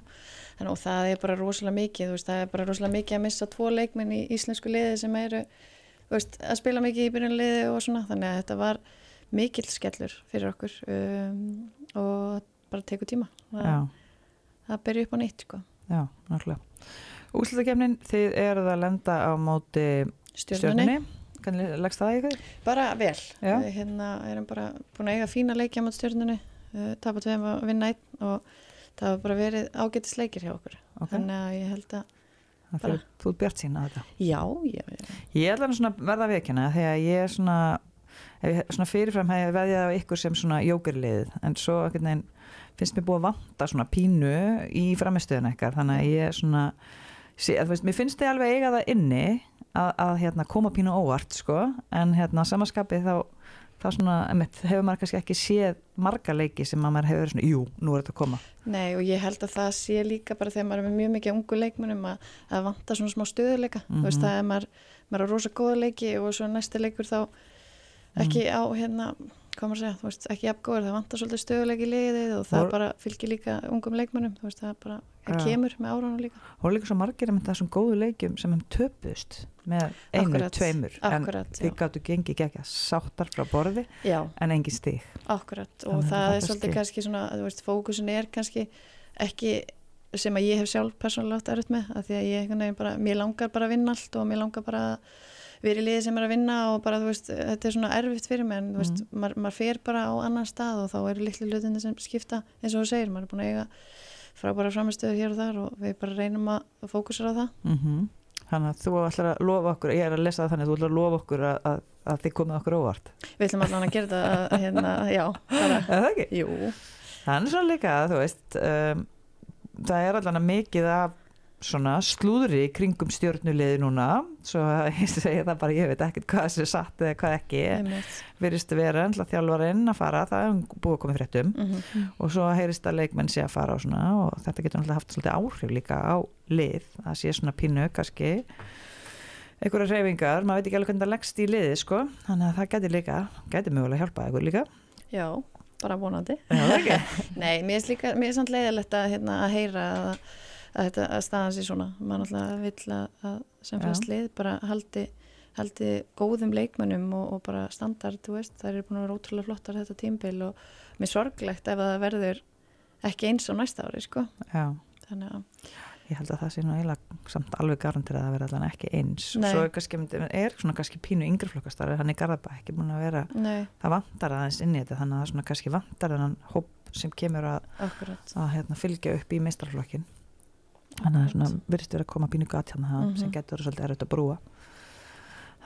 Þannig, og það er bara rosalega mikið veist, það er bara rosalega mikið að missa tvo leikmenn í íslensku liði sem eru veist, að spila mikið í byrjunliði og svona þannig að þetta var mikill skellur fyrir okkur um, og bara tekur tíma það, það byrju upp á nýtt sko. já, náttúrulega úslutakefnin, þið eruð að lenda á móti stjórnunni hvernig leggst það í ykkur? bara vel Já. við hérna erum bara búin að eiga fína leikja mot stjórnunni uh, tapa tveim að vinna einn og það hafa bara verið ágætis leikir hjá okkur Okay. þannig að ég held að Þú ert bjart sína þetta já, já, já. Ég ætla að verða veikina þegar ég er svona, svona fyrirfram hef ég veðjað á ykkur sem svona jókerlið en svo veginn finnst mér búið að vanta svona pínu í framistöðun ekkar þannig að ég er svona sé, að, þú veist, mér finnst þið alveg eiga það inni að, að hérna, koma pínu óvart sko en hérna samaskapið þá þá svona, emitt, hefur maður kannski ekki séð marga leiki sem að maður hefur svona, jú, nú er þetta að koma Nei og ég held að það sé líka bara þegar maður er með mjög mikið ungu leikmunum að, að vanta svona smá stöðuleika Mhm. þú veist það er maður, maður er rosa góða leiki og svo næsti leikur þá ekki Mhm. á hérna hvað maður að segja, þú veist, ekki jafn góður það vantar svolítið stöðuleiki í liðið og það Vor- bara fylgir líka ungum leikmunum þú veist það bara, það kemur með árunum líka. Og líka svo margir um þessum góðu leikjum sem þeim töpust með einu, Akkurat, tveimur. En Akkurat, já, þið gáttu gengið gegja sáttar frá borði já, en engin stík akkurat og Þannig að það er svolítið kannski svona, veist, fókusin er kannski ekki sem að ég hef sjálf persónulega átt erut með, að því að ég veginn bara, mér langar bara að vinna allt og mér langar bara að vera í liði sem er að vinna og bara, þú veist, þetta er svona erfitt fyrir mig en, þú veist, maður, maður fer bara á annan stað og þá eru litlu hlutinni sem skipta eins og þú segir, maður er búin að eiga frábæra framistöðu hér og þar og við bara reynum að fókusera á það. mm þannig að þú ætlar að lofa okkur ég er að lesa það þannig að þú ætlar að lofa okkur að, að, að þið komið okkur óvart Við ætlum allan að gera þetta, að, hérna, já, bara, er það ekki? jú, það er líka, þú veist um, það er allan að mikið af svona slúðri kringum stjórnulegði núna svo að ég segi það bara, ég veit ekkert hvað þessi satt eða hvað ekki einmitt. virðist vera ennlega þjálfarinn að fara það er búið að koma fréttum Mm og svo heyrist að leikmenn sé að fara og svona og þetta getur náttúrulega haft svolítið áhrif líka á lið, það sé svona pínu kannski einhverja reyfingar, maður veit ekki alveg hvernig það leggst í liði sko, þannig að það getur líka getur mögulega hjálpað ykkur líka Já, bara vonandi. Já? *laughs* Nei, mér er líka, mér samt leiðilegt að, hérna, að heyra að, að, þetta, að staðan sér svona. Man alltaf vill að, sem flest lið bara haldi, haldi góðum leikmönnum og, og bara standard, það eru búin að vera ótrúlega flottar þetta tímbil og mér sorglegt ef það verður ekki eins á næsta ári, sko. Þannig að, ég held að það sé nú eiginlega samt alveg garantir að það vera allan ekki eins. Og Nei. svo er kannski, er svona kannski pínu yngri flokkastar, hann er Garðabæ ekki búin að vera, nei, það vantar aðeins inn í þetta þannig að það svona kannski vantar þennan hóp sem kemur að, að hérna, fylgja upp í meistarflokkin þannig að það svona virðist vera að koma pínu gat hérna Mhm. sem getur verið svolítið erfitt að brúa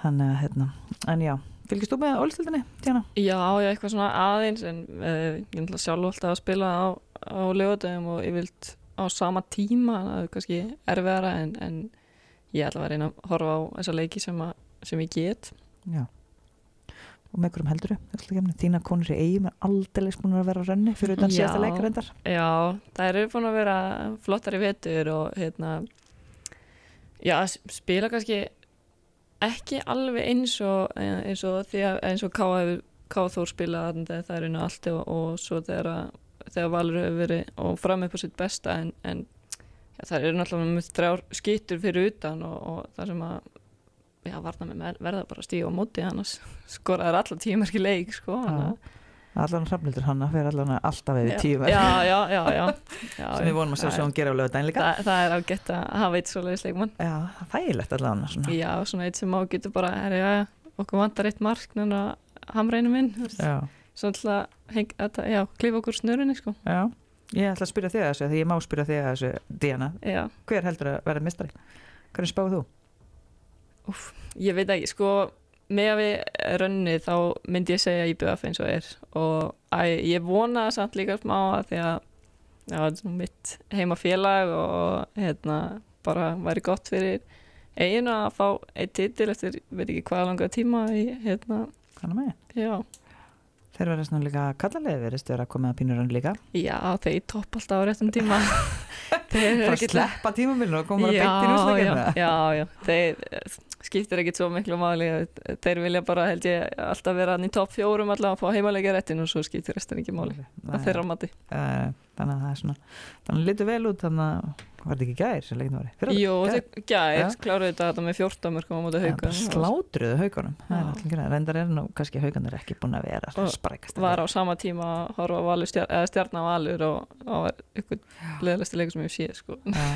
þannig að hérna, en já fylgist þú með ólstildinni, Tjana? Já, já, eitthvað svona aðeins en uh, ég náttúrulega sjálf alltaf að spila á, á lögadöfum og ég vilt á sama tíma, það er kannski erfiðara en, en ég ætla að reyna að horfa á þessa leiki sem, að, sem ég get. Já og með hverjum heldur þú? Þína konur í eigum er aldrei búin að vera að renni fyrir utan síðasta leikarendar Já, það eru búin að vera flottari vetur og hérna já, spila kannski ekki alveg eins og eins og, því að, eins og Ká hefur Ká Þór spilað þarna þegar það er inn á allt og, og svo þegar, að- þegar Valur hefur verið og fram upp á sitt besta en, en já, það eru náttúrulega með þrjár skýtur fyrir utan og, og það sem að já, varna með verða bara stíga á móti annars skoraður allar tímarki leik sko, allan hrafnildur hanna fyrir allan alltaf við tíu já, já, já, já, *laughs* já sem við vonum að sjá svo hún gera á lögudaginn líka. það, það er ágætt að hafa eitt svoleiðis leikmann. Já, það er þægilegt allan svona. já, svona eitt sem á getur bara herri, já, okkur vantar eitt mark en að hamreinu minn þú veist. já, klifa okkur snurunni sko. já ég ætla að spyrja þig að þessu því ég má spyrja þig að þessu Diana, já, hver heldur að vera mistari hvernig spáðu þú? Ég veit ekki, sko með að við rönni þá myndi ég segja IBF eins og er. Og æ, ég vona samt líka smá að því að já, er svona mitt heima félag og hérna bara væri gott fyrir eiginu að fá eitt titil eftir, veit ekki hvað langa tíma í hérna, já, Þeir verða svona líka kallalegi veriðst vera að koma að pínur hann líka. Já, þeir topp alltaf á réttum tíma. *laughs* Þeir Bara ekkert- sleppa tímamilinu og koma já, beint í já, núsleikinu já, já, þeir eh, skiptir ekkit svo miklu máli. Þeir vilja bara held ég alltaf vera í topp fjórum allavega að fá heimalega réttin og svo skiptir restin ekki máli að þeirra mati. Eh, Þannig að það er svona Þannig að litur vel út þannig að var þetta ekki gær sem leikinu var Jú, þeir gæðir, Já. kláruðu þetta þetta með 14 mörgum á móti hauka Slátruðu Það er alltaf ekki Reyndar er nú kannski hauganir ekki búin að vera Og sprækast var á sama tíma að horfa eða stjarnar valur og á ykkur leðalasti leikur sem ég séð sko. Já,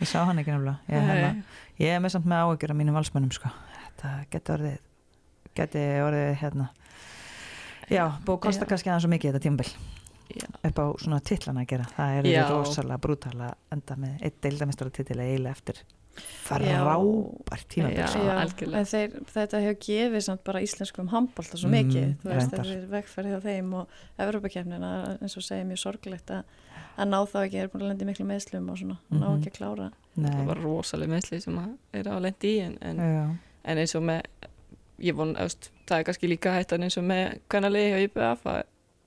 Ég sá hann ekki nefnilega Ég, er með samt með áhyggjur af mínum valsmönnum sko. Þetta geti orðið geti orðið hérna Já, búið að kosta Já. kannski aðeins svo mikið þetta tímabil Já. upp á svona titlana að gera það er Já. rosalega brútala enda með eitt deildamistara titil eiginlega eftir Já. frábært tímabil Já. sko. þeir, þetta hefur gefið samt bara íslenskum handbólta svo Mm, mikið þú veist, reyndar. það er vegferð hjá þeim og Evrópakefnina, eins og segja mjög sorglegt að, að ná þá ekki, er búin að lenda í miklu meðslum og svona, ná Mhm. ekki að klára það Nei, var rosalega meðsli sem að er á lendi í en, en, en eins og með ég von, eðst, það er kannski líka hættan eins og með kannalegi IBF að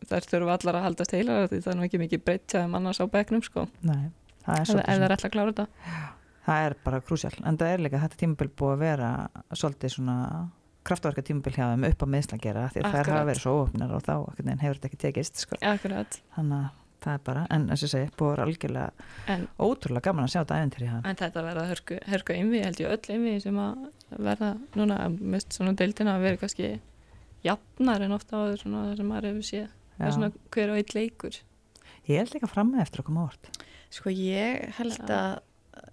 þær þurfa allar að haldast heilar því það er nú ekki mikið breytt hjá annars á bekknum sko, nei það er, það svona, er alltaf að klára þetta það er bara krúsjál en það er líka þetta tímabil búið að vera svolítið svona kraftverka tímabil hjá þeim upp á meðsla að gera því að þær Akkurat. hafa verið svo opnar og þá hefur þetta ekki tekist sko. Akkurat. þannig að það er bara, en eins og ég segi, búið að vera algjörlega en, ótrúlega gaman að sjá þetta æventyri það. en þetta verða hörku, hörku einvi held ég öll einvi sem að verða núna, mest svona deildina að vera kannski jafnar en ofta á svona það sem maður hefur séð það er svona hver og eitt leikur Ég held líka fram með eftir að koma óvart. Sko ég held að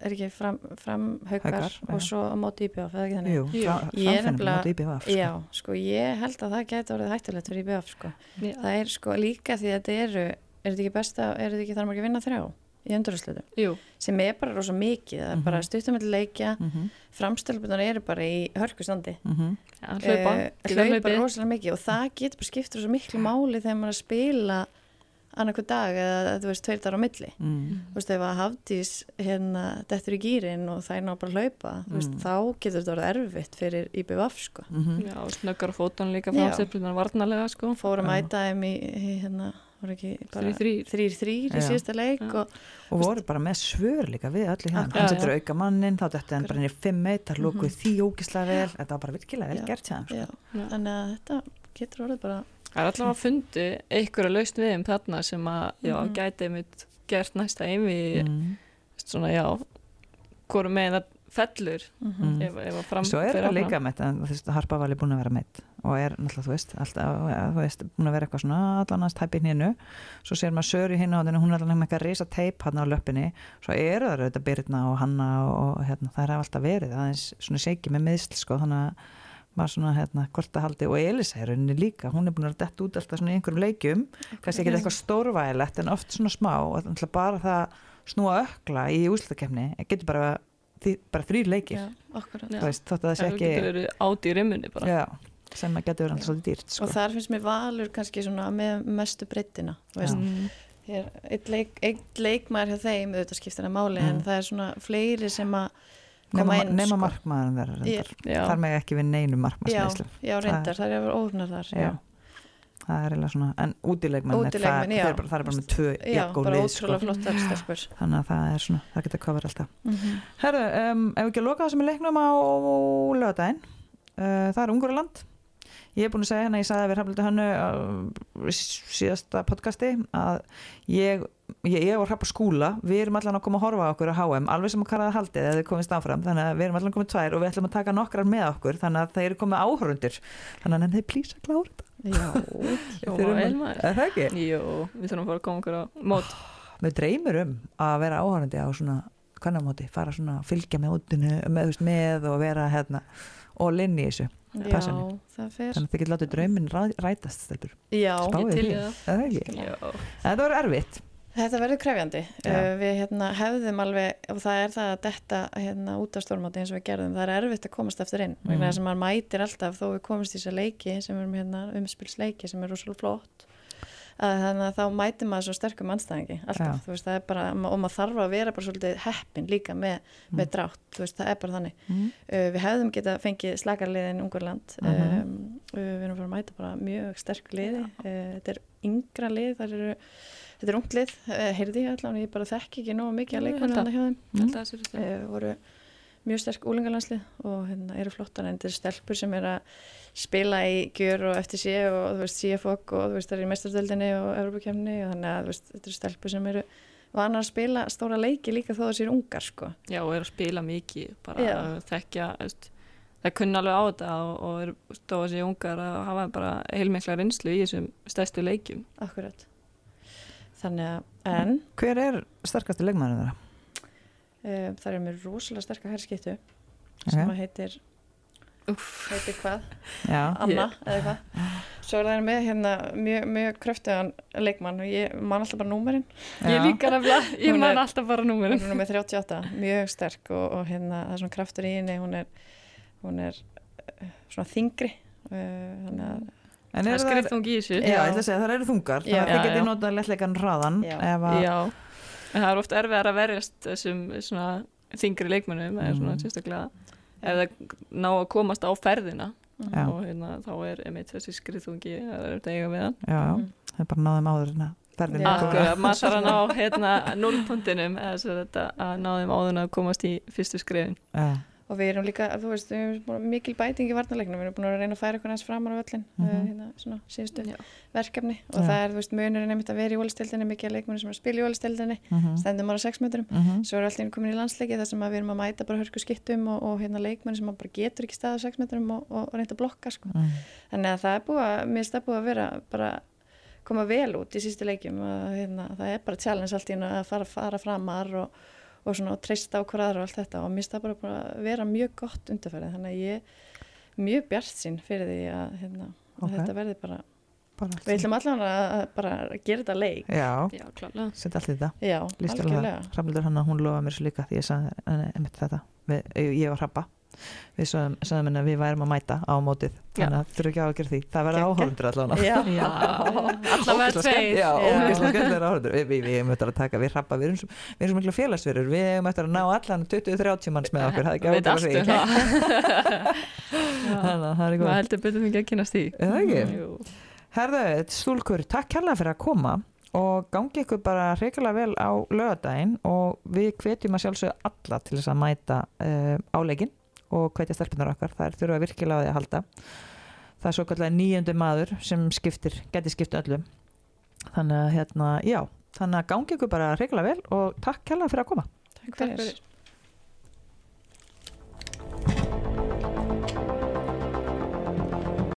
er ekki fram, fram haukar og svo á móti IBF, eða ekki þannig? Jú, er framfinnum nefnilega- móti IBF. Sko. Já, sko ég held að það gæti orðið hættulegt fyrir IBF sko. Já. Það er sko líka því að þetta eru, er þetta ekki besta, er þetta ekki þar maður ekki að vinna þrjá í endurhúslutum? Jú, Sem er bara rosa mikið, það er Mhm. bara stuttumilli leikja, Mm -hmm, framstöldbunar eru bara í hörkustandi. mm ja, hlaupa, geta hlaupa rosalega mikið og það getur bara skiptur svo miklu máli þegar maður er að spila annarkur dag eða þú veist tveir dagar á milli mm. þú veist ef að Hafdís hérna dettur í gýrin og það er ná bara að hlaupa þú veist, Mm. þá getur þetta orðið erfitt fyrir IBVF sko Mm Já, og snöggar á fótunum líka Já. framstöflunar varnarlega sko fórum Já. að æta þeim í, í hérna voru ekki bara Þrír, þrír. þrýr þrýr í síðasta leik Já. og Og voru bara með svör líka við öllu hérna. Hann setur auka mannin, þá dætti hann bara inn í 5 meitt, það lókuð því ógislega vel. Þetta var bara virkilega vel Já. gert Sko. Já. þannig að þetta getur orðið bara Það er allavega að fundi einhverja lausn við um þarna sem að, já, Mhm. gæti mitt gert næsta einvi, Mm. svona, já, hvorum megin það fellur. Mm. ef, ef að fram Svo er þetta áfram. líka meitt, en þú veist, Harpa var alveg búin að vera meitt og er náttúrulega, þú veist, alltaf, ja, þú veist, búin að vera eitthvað svona allan aðeins tæpi hínu, svo sér maður Söru hinn á hún er allan með eitthvað risa teip hann á löppinni, svo eru það auðvitað Birna og Hanna og, og hérna, það er alltaf verið aðeins svona seiki með miðsl, sko, þannig að maður svona, hérna, hvort að haldi og Elisa er rauninni líka, hún er búin að detta út alltaf svona í einhverjum leikjum, kannski ekki eitthvað stórvægilegt en oft svona smá og bara það snúa ökla í úslutakefni getur bara, því, bara þrýr leikir já, Já. veist, þótt að það sé ekki áti í rimmunni bara. já, sem að getur verið svolítið dýrt sko. og þar finnst mér valur kannski svona með mestu breyttina Já. Mm. Eitt, leik, eitt leikmaður hjá þeim auðvitað skiptir það máli en Mm. það er svona fleiri sem að nema, koma inn nema sko. markmaðurinn þeirra reyndar Já, þar með ekki við neinum já, markmaðsmeðslum já, reyndar, það er að vera óhugnar þar já. Það er eiginlega svona en útilegmenn það, þeir það er bara með tvö já, jafngóð bara lið ótrúlega sko. þannig að það er svona, það getur cover alltaf. Mm Herðu, um, ef við ekki að loka það sem er leiknum á lögadaginn uh, það er Ungurland ég er búin að segja hérna, ég sagði að við hafnildi hannu uh, síðasta podcasti að ég, ég, ég var hrapp á skúla. Við erum allan að koma að horfa á okkur á HM alveg sem að karaða haldið eða þið komist áfram. Þannig að við erum allan komið tvær og við ætlum að taka nokkrar með okkur þannig að það eru komið áhörundur þannig að nefnir plís að klára þetta já, *laughs* Jó, að- vel maður. Er það ekki? Jú, við þurfum að fara að koma okkur á mót. Mér dreymir um að vera áhörundi á svona kannamóti, fara svona að fylgja með útinu, með, með og vera hérna og linni í þessu það fer þannig að þið getur látið drauminn ræ- rætast stelpur. já, Spáið Ég til í það. Er það ekki? Já. En Þetta var erfitt þetta verður krefjandi uh, við hérna hefðum alveg og það er það að detta hérna út af stórmáti eins og við gerðum, það er erfitt að komast eftir inn Mm. þess að maður mætir alltaf þó við komast í þessa leiki sem erum hérna umspilsleiki sem er rosalega flott að þannig að þá mætir maður svo sterkum anstæðingi alltaf, veist, er bara og maður þarf að vera bara svolítið heppin líka með, með Mm. drátt, veist, það er bara þannig mm. uh, við hefðum geta fengið slagarliðin Ungurland Mhm. um, Uh, við erum fara að mæta bara mjög sterk liði. Þetta er yngra lið, það eru, þetta er ungt lið, uh, heyrði ég allavega, ég bara þekki ekki nógu mikið að leikmanna hjá þeim. Að uh, voru mjög sterk úlingalandslið og hérna, eru flottar en þetta eru stelpur sem er að spila í gjör og sé og þú veist CFOG og þú veist það er í mestartöldinni og Evropakemni og þannig að veist þetta eru stelpur sem eru vanar að spila stóra leiki líka þó það sér ungar sko. Já, og er að spila mikið, bara Já. að þekkja, veist, það kunna alveg á þetta og, og er stóða sér ungar að hafa bara heilmikla reynslu í þessum stærstu leikjum. Akkurat. Þannig að en Hver er sterkasti leikmæður þeirra? uh, það er með rosalega sterka herskiptu Ok. sem að heitir, Úff, heitir hvað? Já, Anna eða eitthvað. Svo er það með hérna mjög, mjög kröftuðan leikmann og ég man alltaf bara númerinn. ég líka nefnilega, ég Hún man er- alltaf bara Hún númerinn. er með 38, mjög sterk og, og hérna það er svona kraftur í henni, hún er, hún er eh, svona þingri. Uh, þannig að Það er þær, skrift hún í þessu. já, ég ætla að segja, það eru þungar, Já. að getið já. notað lettleikan hraðan Já. að, en það er oft erfiðar að verjast þessum svona þingri leikmönnum eða svona Mhm. sérstaklega ef það ná að komast á ferðina Já. og hérna, þá er einmitt þessi skriðþungi að það þetta eiga við hann já, Mm. það er bara náðum áður en að ferðin Já. er komin. Akkurat, maður þarf að ná hérna nullpuntinum eða svo þetta að ná þeim áðun að komast í fyrstu skriðin Já, Og við erum líka, þú veist, við erum búin að mikil bæting í varnarleiknum, við erum búin að reyna að færa okkur næst framar á öllin, Mhm. uh, hérna, svona síðustu Já. verkefni og Já. það er, þú veist, munurinn einmitt að vera í ólistildinni, mikið að leikmunni sem er að spila í ólistildinni, mhm, stendum ára 6 metrum, mhm, svo er allir komin í landsleiki þar sem að við erum að mæta bara hörku skiptum og, og hérna leikmunni sem að bara getur ekki stað á 6 metrum og, og, og reynda að blokka, sko. mhm. Þannig að það er búið að, mér finnst það búið að vera bara koma vel út í sístu leikjum að hérna, það er bara challenge allt í að fara, fara framar og, og svona og treysta á hver aðra og allt þetta. Og mér finnst það bara, bara að vera mjög gott undarfærið þannig að ég er mjög bjart sín fyrir því að, hérna, að Ok. þetta verði bara Bara við ætlum allan að, að bara gera þetta leik. Já, Já, klálega. Setja allt í þetta. Já, Líst það. algjörlega. Hrafnildur hann hún lofaði mér svo líka því ég sagði henni einmitt þetta. Við, ég var hrabba við sagðum, henni að við værum að mæta á mótið. Þannig að þurfa ekki á að gera því. Það verða Geggjað. áhórundur allavega. *laughs* Við, erum eftir að taka, við hrabba, við erum svo, við erum svo mikla félagsverður, við erum eftir að ná allan 20-30 manns með okkur, það er ekki því. um það. *laughs* Þannig að það er Maður góð heldur betur mikið að kynast því? Jú. Herðu, stúlkur, takk kærlega fyrir að koma og gangi ykkur bara hreikalega vel á lögadaginn og við hvetjum að sjálfsögðu alla til þess að mæta uh, áleikin og hvetja stelpunar okkar, það er þurfa virkilega á því að halda. Það er svo kallega nýjöndu maður sem skiptir, geti skipt öllum þannig að hérna, já. Þannig að gangi ykkur bara hreikalega vel og takk kærlega fyrir að koma. Takk fyrir